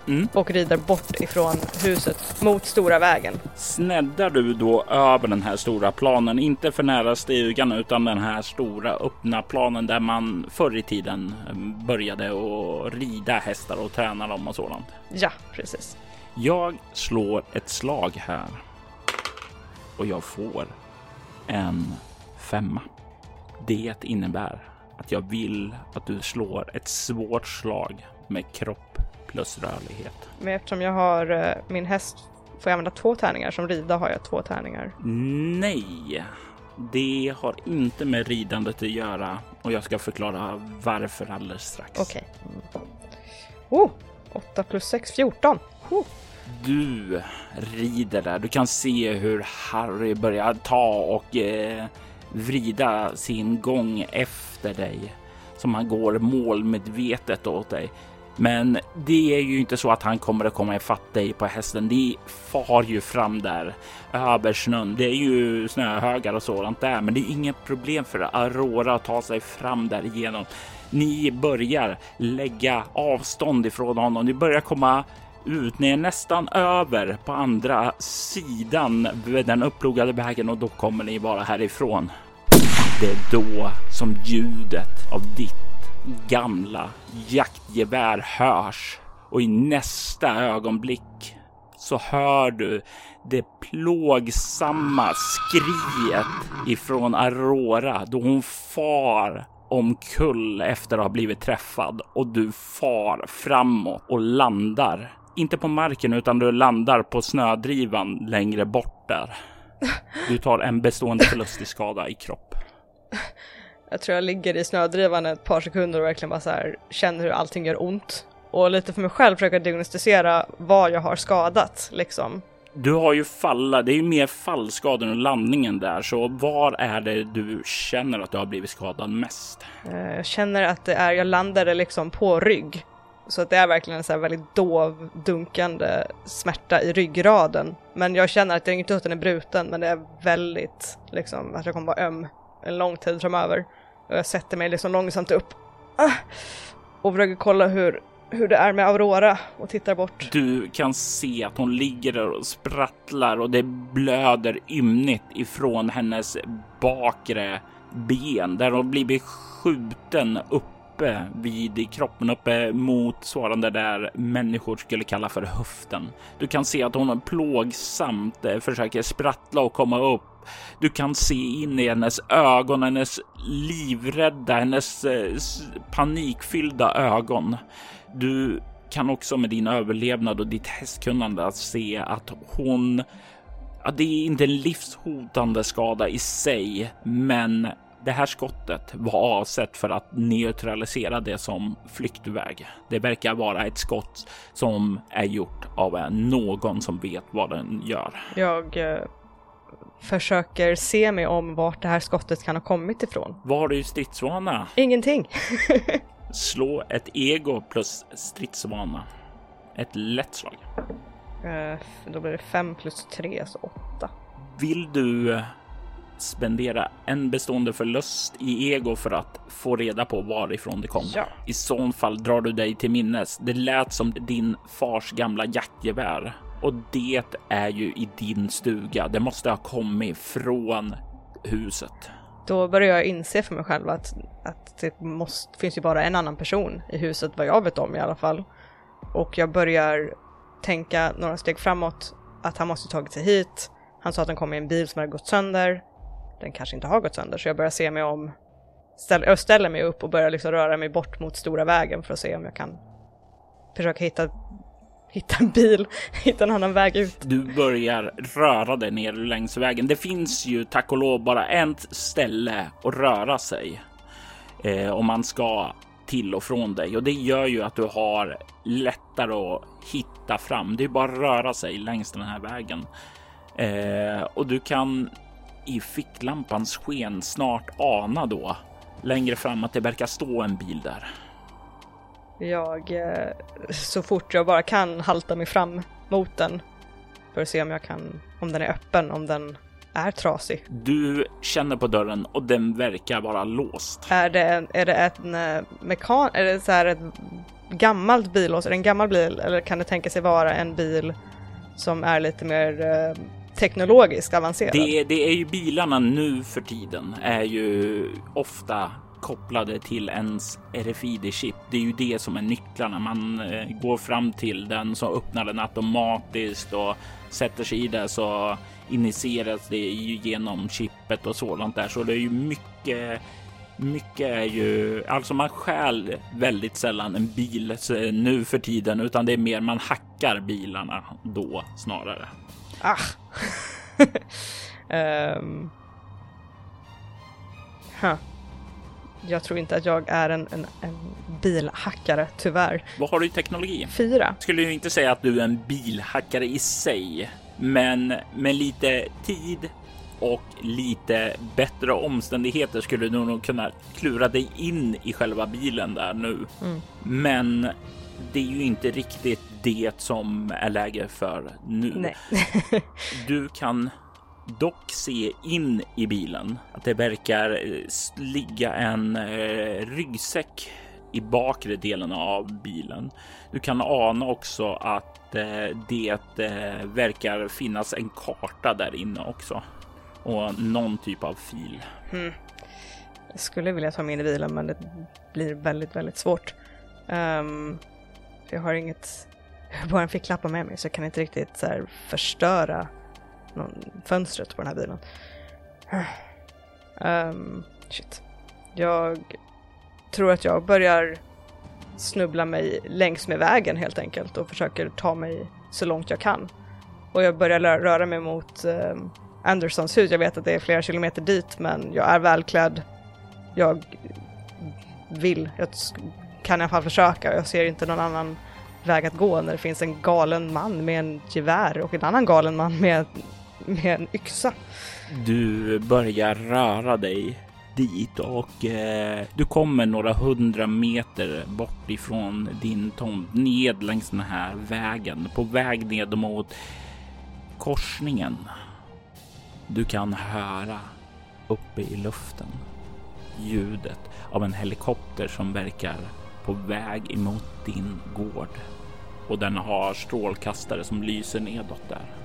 mm. och rider bort ifrån huset mot stora vägen. Sneddar du då över den här stora planen, inte för nära stugan utan den här stora öppna planen där man förr i tiden eh, började att rida hästar och träna dem och sådant? Ja, precis. Jag slår ett slag här och jag får en femma. Det innebär att jag vill att du slår ett svårt slag med kropp plus rörlighet. Men eftersom jag har uh, min häst får jag använda två tärningar. Som rida har jag två tärningar. Nej, det har inte med ridandet att göra och jag ska förklara varför alldeles strax. Okej. Okay. Oh, 8 plus 6, 14. Oh. Du rider där. Du kan se hur Harry börjar ta och eh, vrida sin gång efter dig som han går målmedvetet åt dig. Men det är ju inte så att han kommer att komma ifatt dig på hästen. Det far ju fram där över snön. Det är ju snöhögar och sådant där, men det är inget problem för Aurora att ta sig fram där igenom. Ni börjar lägga avstånd ifrån honom. Ni börjar komma ut. Ni är nästan över på andra sidan den upplogade vägen och då kommer ni bara härifrån. Det är då som ljudet av ditt gamla jaktgevär hörs och i nästa ögonblick så hör du det plågsamma skriet ifrån Aurora då hon far omkull efter att ha blivit träffad och du far framåt och landar. Inte på marken utan du landar på snödrivan längre bort där. Du tar en bestående förlust i skada i kropp. Jag tror jag ligger i snödrivan ett par sekunder och verkligen bara så här känner hur allting gör ont. Och lite för mig själv försöka diagnostisera vad jag har skadat liksom. Du har ju falla, det är ju mer fallskador än landningen där, så var är det du känner att du har blivit skadad mest? Eh, jag känner att det är, jag landade liksom på rygg. Så att det är verkligen en så här väldigt dov, dunkande smärta i ryggraden. Men jag känner att det är inte att den är bruten, men det är väldigt, liksom, att jag kommer vara öm en lång tid framöver. Och jag sätter mig liksom långsamt upp ah! och försöker kolla hur, hur det är med Aurora och tittar bort. Du kan se att hon ligger där och sprattlar och det blöder ymnigt ifrån hennes bakre ben där hon blivit skjuten uppe vid kroppen uppe mot svarande där människor skulle kalla för höften. Du kan se att hon plågsamt eh, försöker sprattla och komma upp du kan se in i hennes ögon, hennes livrädda, hennes eh, panikfyllda ögon. Du kan också med din överlevnad och ditt hästkunnande att se att hon Ja, det är inte en livshotande skada i sig, men det här skottet var avsett för att neutralisera det som flyktväg. Det verkar vara ett skott som är gjort av någon som vet vad den gör. Jag eh, försöker se mig om vart det här skottet kan ha kommit ifrån. Vad har du i stridsvana? Ingenting. Slå ett ego plus stridsvana. Ett lätt slag. Uh, då blir det fem plus tre, alltså åtta. Vill du spendera en bestående förlust i ego för att få reda på varifrån det kom. Ja. I så fall drar du dig till minnes. Det lät som din fars gamla jaktgevär och det är ju i din stuga. Det måste ha kommit från huset. Då börjar jag inse för mig själv att, att det måste, finns ju bara en annan person i huset vad jag vet om i alla fall. Och jag börjar tänka några steg framåt att han måste tagit sig hit. Han sa att han kom i en bil som hade gått sönder. Den kanske inte har gått sönder så jag börjar se mig om. Ställ, jag ställer mig upp och börjar liksom röra mig bort mot stora vägen för att se om jag kan försöka hitta hitta en bil, hitta en annan väg ut. Du börjar röra dig ner längs vägen. Det finns ju tack och lov bara ett ställe att röra sig eh, om man ska till och från dig och det gör ju att du har lättare att hitta fram. Det är bara att röra sig längs den här vägen eh, och du kan i ficklampans sken snart ana då längre fram att det verkar stå en bil där. Jag, eh, så fort jag bara kan, halta mig fram mot den för att se om jag kan, om den är öppen, om den är trasig. Du känner på dörren och den verkar vara låst. Är det, en, är det en eh, mekan, är det så här ett gammalt billås, är det en gammal bil eller kan det tänka sig vara en bil som är lite mer eh, teknologiskt avancerad? Det, det är ju bilarna nu för tiden är ju ofta kopplade till ens RFID-chip. Det är ju det som är nycklarna. Man eh, går fram till den så öppnar den automatiskt och sätter sig i det så initieras det ju genom chippet och sådant där. Så det är ju mycket mycket är ju, alltså man stjäl väldigt sällan en bil eh, nu för tiden, utan det är mer man hackar bilarna då snarare. Ah. um. huh jag tror inte att jag är en, en, en, bilhackare, tyvärr. Vad har du i teknologi? Fyra. Skulle ju inte säga att du är en bilhackare i sig, men med lite tid och lite bättre omständigheter skulle du nog kunna klura dig in i själva bilen där nu. Mm. Men det är ju inte riktigt det som är läge för nu. Nej. du kan dock se in i bilen att det verkar eh, ligga en eh, ryggsäck i bakre delen av bilen. Du kan ana också att eh, det verkar finnas en karta där inne också och någon typ av fil. Mm. Jag skulle vilja ta mig in i bilen, men det blir väldigt, väldigt svårt. Um, jag har inget, jag har bara en ficklapp med mig så jag kan inte riktigt så här, förstöra någon, fönstret på den här bilen. Um, shit. Jag tror att jag börjar snubbla mig längs med vägen helt enkelt och försöker ta mig så långt jag kan. Och jag börjar röra mig mot um, Andersons hus. Jag vet att det är flera kilometer dit men jag är välklädd. Jag vill, jag kan i alla fall försöka. Jag ser inte någon annan väg att gå när det finns en galen man med en gevär och en annan galen man med med en yxa. Du börjar röra dig dit och eh, du kommer några hundra meter bort ifrån din tomt ned längs den här vägen på väg ned mot korsningen. Du kan höra uppe i luften ljudet av en helikopter som verkar på väg emot din gård och den har strålkastare som lyser nedåt där.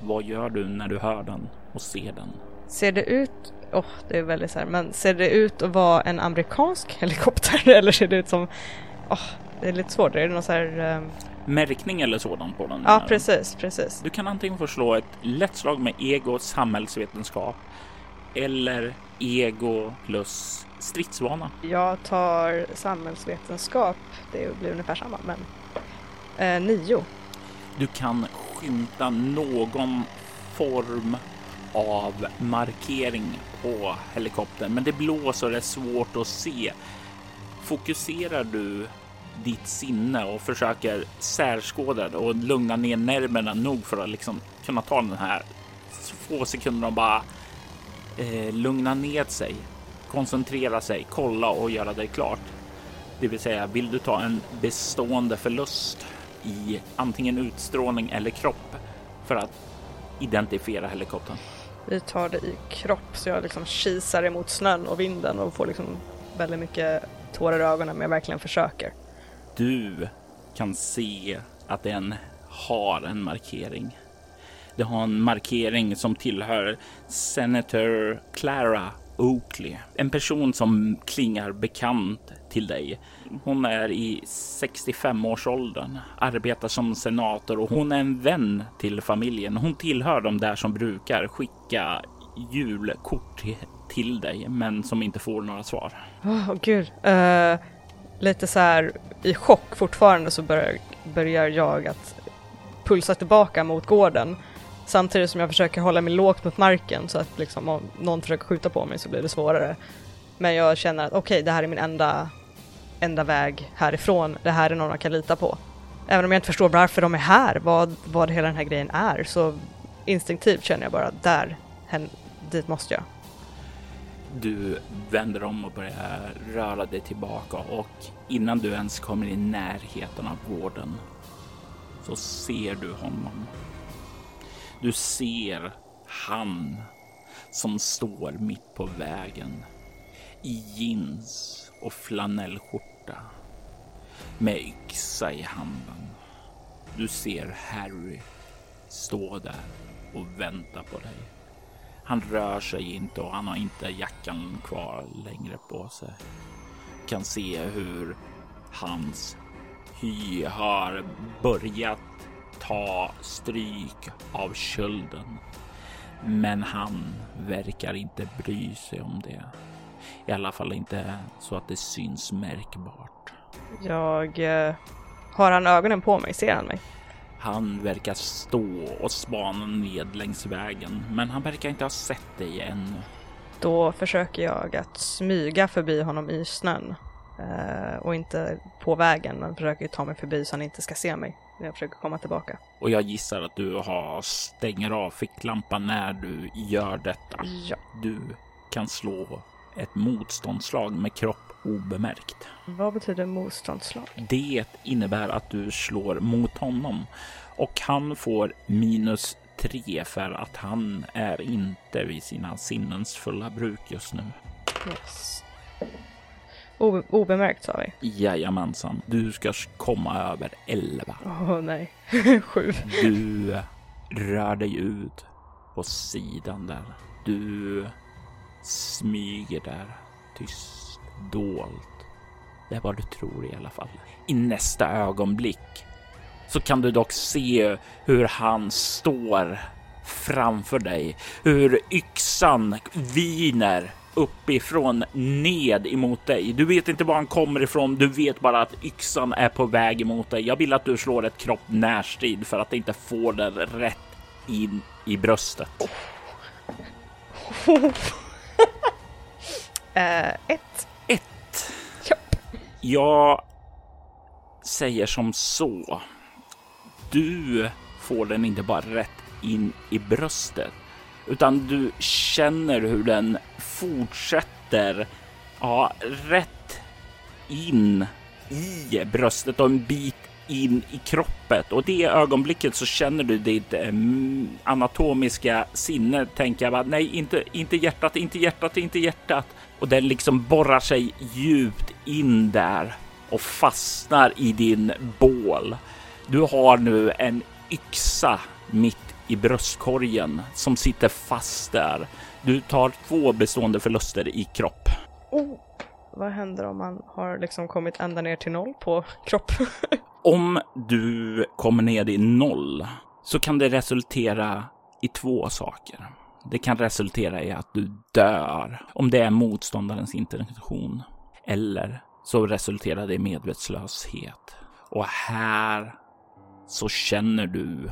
Vad gör du när du hör den och ser den? Ser det ut, oh, det är väldigt så här, men ser det ut att vara en amerikansk helikopter eller ser det ut som, oh, det är lite svårt, är det någon så här um... Märkning eller sådant på den? Ja, precis, precis. Du kan antingen få slå ett lätt slag med ego samhällsvetenskap eller ego plus stridsvana. Jag tar samhällsvetenskap, det blir ungefär samma, men eh, nio. Du kan skymta någon form av markering på helikoptern, men det blåser och det är svårt att se. Fokuserar du ditt sinne och försöker särskåda det och lugna ner nerverna nog för att liksom kunna ta den här få sekunder och bara eh, lugna ner sig, koncentrera sig, kolla och göra det klart. Det vill säga, vill du ta en bestående förlust i antingen utstrålning eller kropp för att identifiera helikoptern? Vi tar det i kropp så jag liksom kisar emot snön och vinden och får liksom väldigt mycket tårar i ögonen men jag verkligen försöker. Du kan se att den har en markering. Det har en markering som tillhör Senator Clara Oakley. En person som klingar bekant till dig. Hon är i 65-årsåldern, arbetar som senator och hon är en vän till familjen. Hon tillhör de där som brukar skicka julkort till dig, men som inte får några svar. Åh oh, gud. Uh, lite så här i chock fortfarande så börjar, börjar jag att pulsa tillbaka mot gården. Samtidigt som jag försöker hålla mig lågt mot marken så att liksom om någon försöker skjuta på mig så blir det svårare. Men jag känner att okej, okay, det här är min enda, enda väg härifrån. Det här är någon jag kan lita på. Även om jag inte förstår varför de är här, vad, vad hela den här grejen är, så instinktivt känner jag bara där, hen, dit måste jag. Du vänder om och börjar röra dig tillbaka och innan du ens kommer i närheten av gården så ser du honom. Du ser han som står mitt på vägen i jeans och flanellskjorta med yxa i handen. Du ser Harry stå där och vänta på dig. Han rör sig inte och han har inte jackan kvar längre på sig. Kan se hur hans hy har börjat ta stryk av kölden. Men han verkar inte bry sig om det. I alla fall inte så att det syns märkbart. Jag... Eh, har han ögonen på mig? Ser han mig? Han verkar stå och spana ned längs vägen, men han verkar inte ha sett dig ännu. Då försöker jag att smyga förbi honom i snön. Eh, och inte på vägen, men försöker ta mig förbi så han inte ska se mig när jag försöker komma tillbaka. Och jag gissar att du har stänger av ficklampan när du gör detta. Ja. Du kan slå ett motståndslag med kropp obemärkt. Vad betyder motståndslag? Det innebär att du slår mot honom och han får minus tre för att han är inte vid sina sinnens fulla bruk just nu. Yes. O obemärkt sa vi. Jajamensan. Du ska komma över 11. Åh oh, nej. Sju. Du rör dig ut på sidan där. Du smyger där tyst, dolt. Det är vad du tror i alla fall. I nästa ögonblick så kan du dock se hur han står framför dig, hur yxan viner uppifrån ned emot dig. Du vet inte var han kommer ifrån. Du vet bara att yxan är på väg emot dig. Jag vill att du slår ett kropp närstrid för att inte få den rätt in i bröstet. Oh. Oh uh, ett. Ett. Japp. Jag säger som så. Du får den inte bara rätt in i bröstet, utan du känner hur den fortsätter, ja, rätt in i bröstet och en bit in i kroppen och det ögonblicket så känner du ditt eh, anatomiska sinne tänka bara nej, inte, inte hjärtat, inte hjärtat, inte hjärtat och den liksom borrar sig djupt in där och fastnar i din bål. Du har nu en yxa mitt i bröstkorgen som sitter fast där. Du tar två bestående förluster i kropp. Oh, vad händer om man har liksom kommit ända ner till noll på kropp? om du kommer ner i noll så kan det resultera i två saker. Det kan resultera i att du dör om det är motståndarens intention. Eller så resulterar det i medvetslöshet. Och här så känner du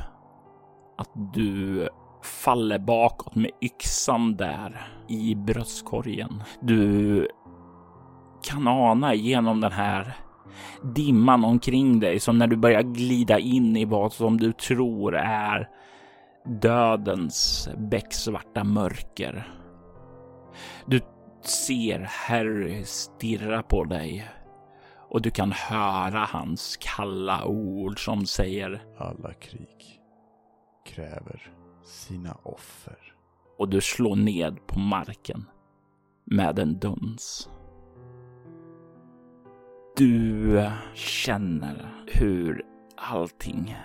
att du faller bakåt med yxan där i bröstkorgen. Du kan ana genom den här dimman omkring dig som när du börjar glida in i vad som du tror är dödens becksvarta mörker. Du ser Harry stirra på dig och du kan höra hans kalla ord som säger Alla krig kräver sina offer. Och du slår ned på marken med en duns. Du känner hur allting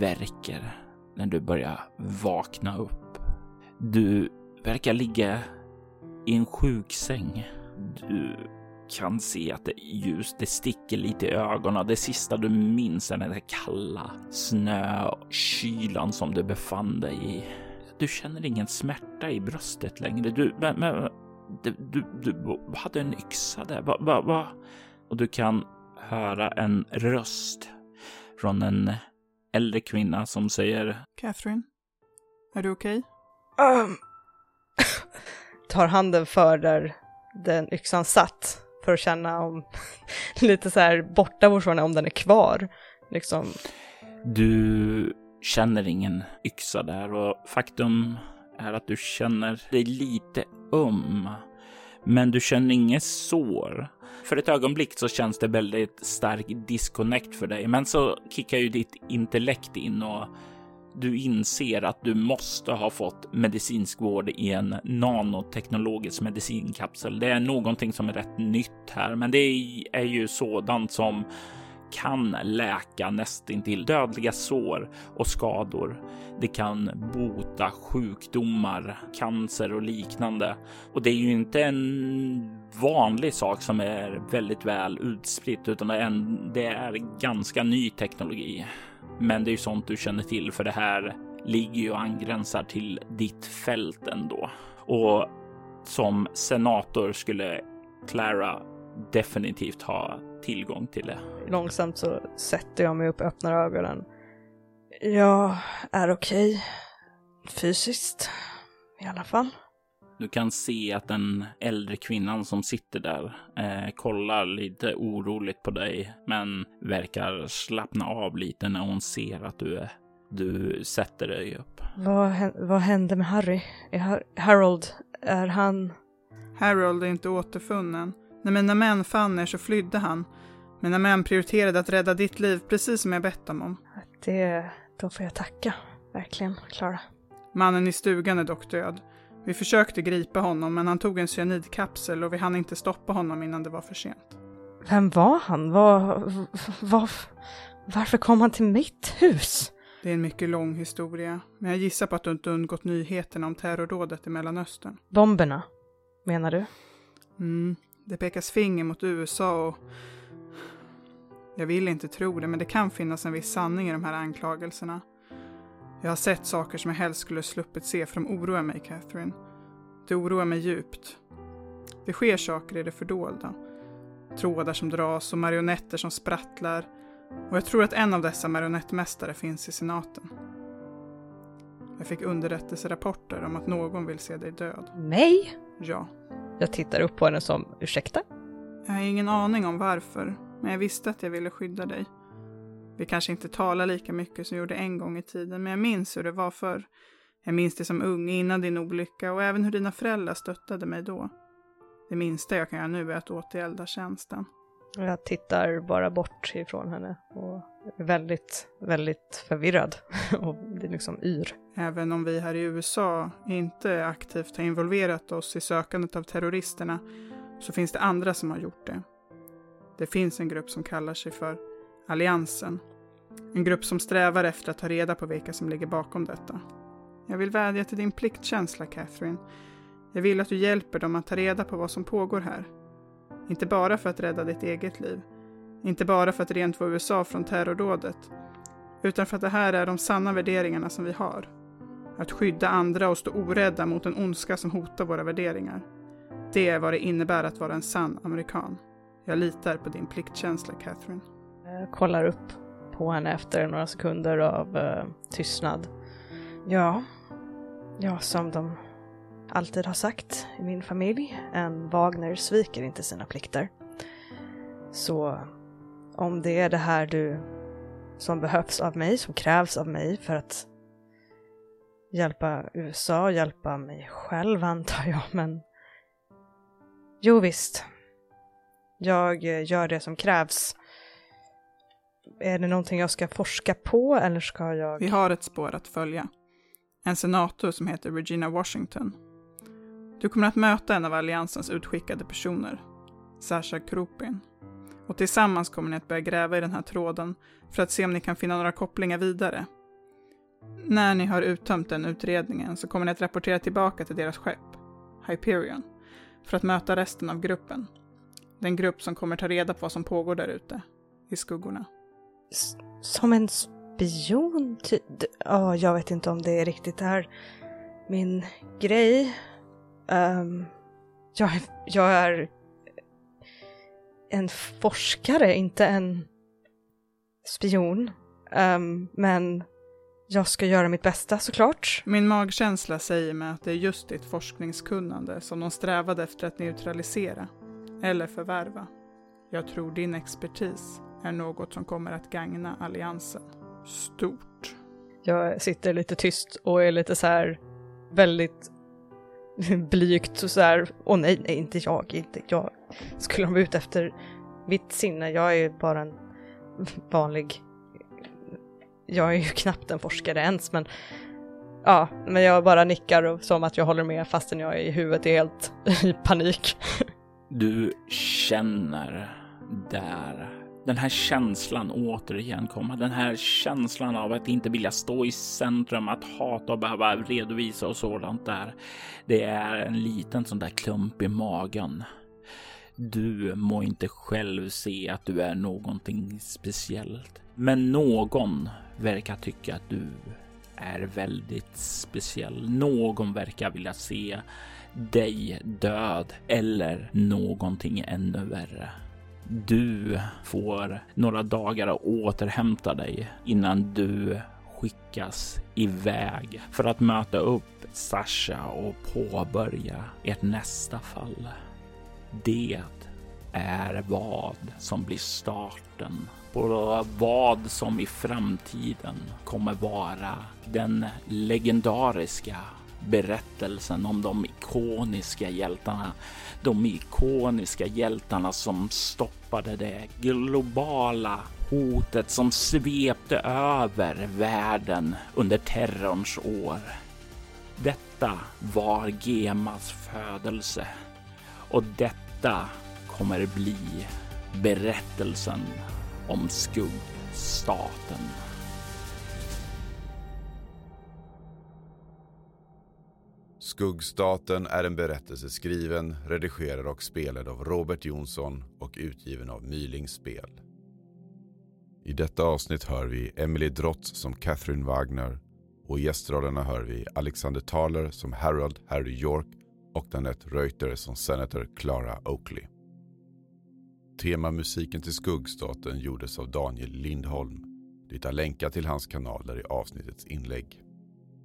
verkar när du börjar vakna upp. Du verkar ligga i en sjuksäng. Du kan se att det är ljus, det sticker lite i ögonen. Det sista du minns är den där kalla snökylan som du befann dig i. Du känner ingen smärta i bröstet längre. Du, men, men, du, du, du hade en yxa där. Va, va, va? Och du kan höra en röst från en äldre kvinna som säger Catherine, är du okej? Okay? Um. Tar handen för där den yxan satt för att känna om lite så här borta om den är kvar. Liksom. Du känner ingen yxa där och faktum är att du känner dig lite öm. Men du känner inget sår. För ett ögonblick så känns det väldigt stark disconnect för dig, men så kickar ju ditt intellekt in och du inser att du måste ha fått medicinsk vård i en nanoteknologisk medicinkapsel. Det är någonting som är rätt nytt här, men det är ju sådant som kan läka nästintill dödliga sår och skador. Det kan bota sjukdomar, cancer och liknande. Och det är ju inte en vanlig sak som är väldigt väl utspritt, utan det är, en, det är ganska ny teknologi. Men det är ju sånt du känner till, för det här ligger ju och angränsar till ditt fält ändå. Och som senator skulle Clara definitivt ha tillgång till det. Långsamt så sätter jag mig upp och öppnar ögonen. Jag är okej. Okay. Fysiskt. I alla fall. Du kan se att den äldre kvinnan som sitter där eh, kollar lite oroligt på dig, men verkar slappna av lite när hon ser att du, är, du sätter dig upp. Vad, vad hände med Harry? Är Harold, är han... Harold är inte återfunnen. När mina män fann er så flydde han. Mina män prioriterade att rädda ditt liv precis som jag bett dem om. Det, då får jag tacka. Verkligen, Klara. Mannen i stugan är dock död. Vi försökte gripa honom men han tog en cyanidkapsel och vi hann inte stoppa honom innan det var för sent. Vem var han? Var, var, varför kom han till mitt hus? Det är en mycket lång historia, men jag gissar på att du inte undgått nyheterna om terrordådet i Mellanöstern. Bomberna, menar du? Mm, det pekas finger mot USA och... Jag vill inte tro det, men det kan finnas en viss sanning i de här anklagelserna. Jag har sett saker som jag helst skulle sluppit se för de oroar mig, Catherine. Det oroar mig djupt. Det sker saker i det fördolda. Trådar som dras och marionetter som sprattlar. Och jag tror att en av dessa marionettmästare finns i senaten. Jag fick underrättelserapporter om att någon vill se dig död. Mig? Ja. Jag tittar upp på henne som, ursäkta? Jag har ingen aning om varför, men jag visste att jag ville skydda dig. Vi kanske inte talar lika mycket som vi gjorde en gång i tiden, men jag minns hur det var förr. Jag minns det som ung innan din olycka och även hur dina föräldrar stöttade mig då. Det minsta jag kan göra nu är att återgälda tjänsten. Jag tittar bara bort ifrån henne och är väldigt, väldigt förvirrad och det är liksom yr. Även om vi här i USA inte aktivt har involverat oss i sökandet av terroristerna så finns det andra som har gjort det. Det finns en grupp som kallar sig för Alliansen. En grupp som strävar efter att ta reda på vilka som ligger bakom detta. Jag vill vädja till din pliktkänsla, Catherine. Jag vill att du hjälper dem att ta reda på vad som pågår här. Inte bara för att rädda ditt eget liv. Inte bara för att rent få USA från terrordådet. Utan för att det här är de sanna värderingarna som vi har. Att skydda andra och stå orädda mot en ondska som hotar våra värderingar. Det är vad det innebär att vara en sann amerikan. Jag litar på din pliktkänsla, Catherine. Eh, kollar upp på henne efter några sekunder av uh, tystnad. Ja, ja, som de alltid har sagt i min familj, en Wagner sviker inte sina plikter. Så om det är det här du som behövs av mig, som krävs av mig för att hjälpa USA, hjälpa mig själv antar jag, men jo visst. Jag eh, gör det som krävs är det någonting jag ska forska på eller ska jag? Vi har ett spår att följa. En senator som heter Regina Washington. Du kommer att möta en av alliansens utskickade personer, Sasha Krupin. Och tillsammans kommer ni att börja gräva i den här tråden för att se om ni kan finna några kopplingar vidare. När ni har uttömt den utredningen så kommer ni att rapportera tillbaka till deras skepp, Hyperion. för att möta resten av gruppen. Den grupp som kommer ta reda på vad som pågår där ute, i skuggorna. Som en spion? Typ? Ja, oh, jag vet inte om det riktigt är min grej. Um, jag, jag är en forskare, inte en spion. Um, men jag ska göra mitt bästa såklart. Min magkänsla säger mig att det är just ditt forskningskunnande som de strävade efter att neutralisera, eller förvärva. Jag tror din expertis är något som kommer att gagna alliansen. Stort. Jag sitter lite tyst och är lite så här väldigt blygt och så här, åh nej, nej, inte jag, inte jag. Skulle de vara ute efter mitt sinne? Jag är bara en vanlig jag är ju knappt en forskare ens, men ja, men jag bara nickar och, som att jag håller med fastän jag i huvudet är helt i panik. Du känner där den här känslan återigen komma. Den här känslan av att inte vilja stå i centrum, att hata och behöva redovisa och sådant där. Det är en liten sån där klump i magen. Du må inte själv se att du är någonting speciellt. Men någon verkar tycka att du är väldigt speciell. Någon verkar vilja se dig död eller någonting ännu värre. Du får några dagar att återhämta dig innan du skickas iväg för att möta upp Sasha och påbörja ert nästa fall. Det är vad som blir starten på vad som i framtiden kommer vara den legendariska berättelsen om de ikoniska hjältarna. De ikoniska hjältarna som stoppade det globala hotet som svepte över världen under terrorns år. Detta var Gemas födelse och detta kommer bli berättelsen om skuggstaten. Skuggstaten är en berättelse skriven, redigerad och spelad av Robert Jonsson och utgiven av Myling Spel. I detta avsnitt hör vi Emily Drott som Catherine Wagner och i gästrollerna hör vi Alexander Thaler som Harold Harry York och Danette Reuter som Senator Clara Oakley. Temamusiken till Skuggstaten gjordes av Daniel Lindholm. Du hittar länkar till hans kanaler i avsnittets inlägg.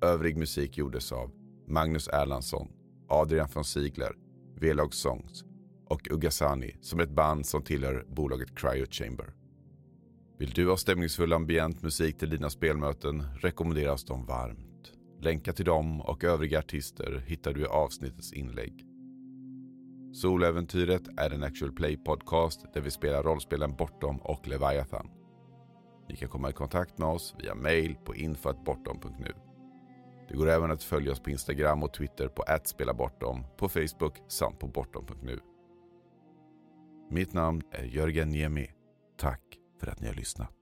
Övrig musik gjordes av Magnus Erlandsson, Adrian von Ziegler, V-Log Songs och Ugasani som är ett band som tillhör bolaget Cryo Chamber. Vill du ha stämningsfull ambient musik till dina spelmöten rekommenderas de varmt. Länkar till dem och övriga artister hittar du i avsnittets inlägg. Soläventyret är en actual play podcast där vi spelar rollspelen Bortom och Leviathan. Ni kan komma i kontakt med oss via mail på info.bortom.nu. Det går även att följa oss på Instagram och Twitter på @spelabortom, på Facebook samt på bortom.nu. Mitt namn är Jörgen Niemi. Tack för att ni har lyssnat.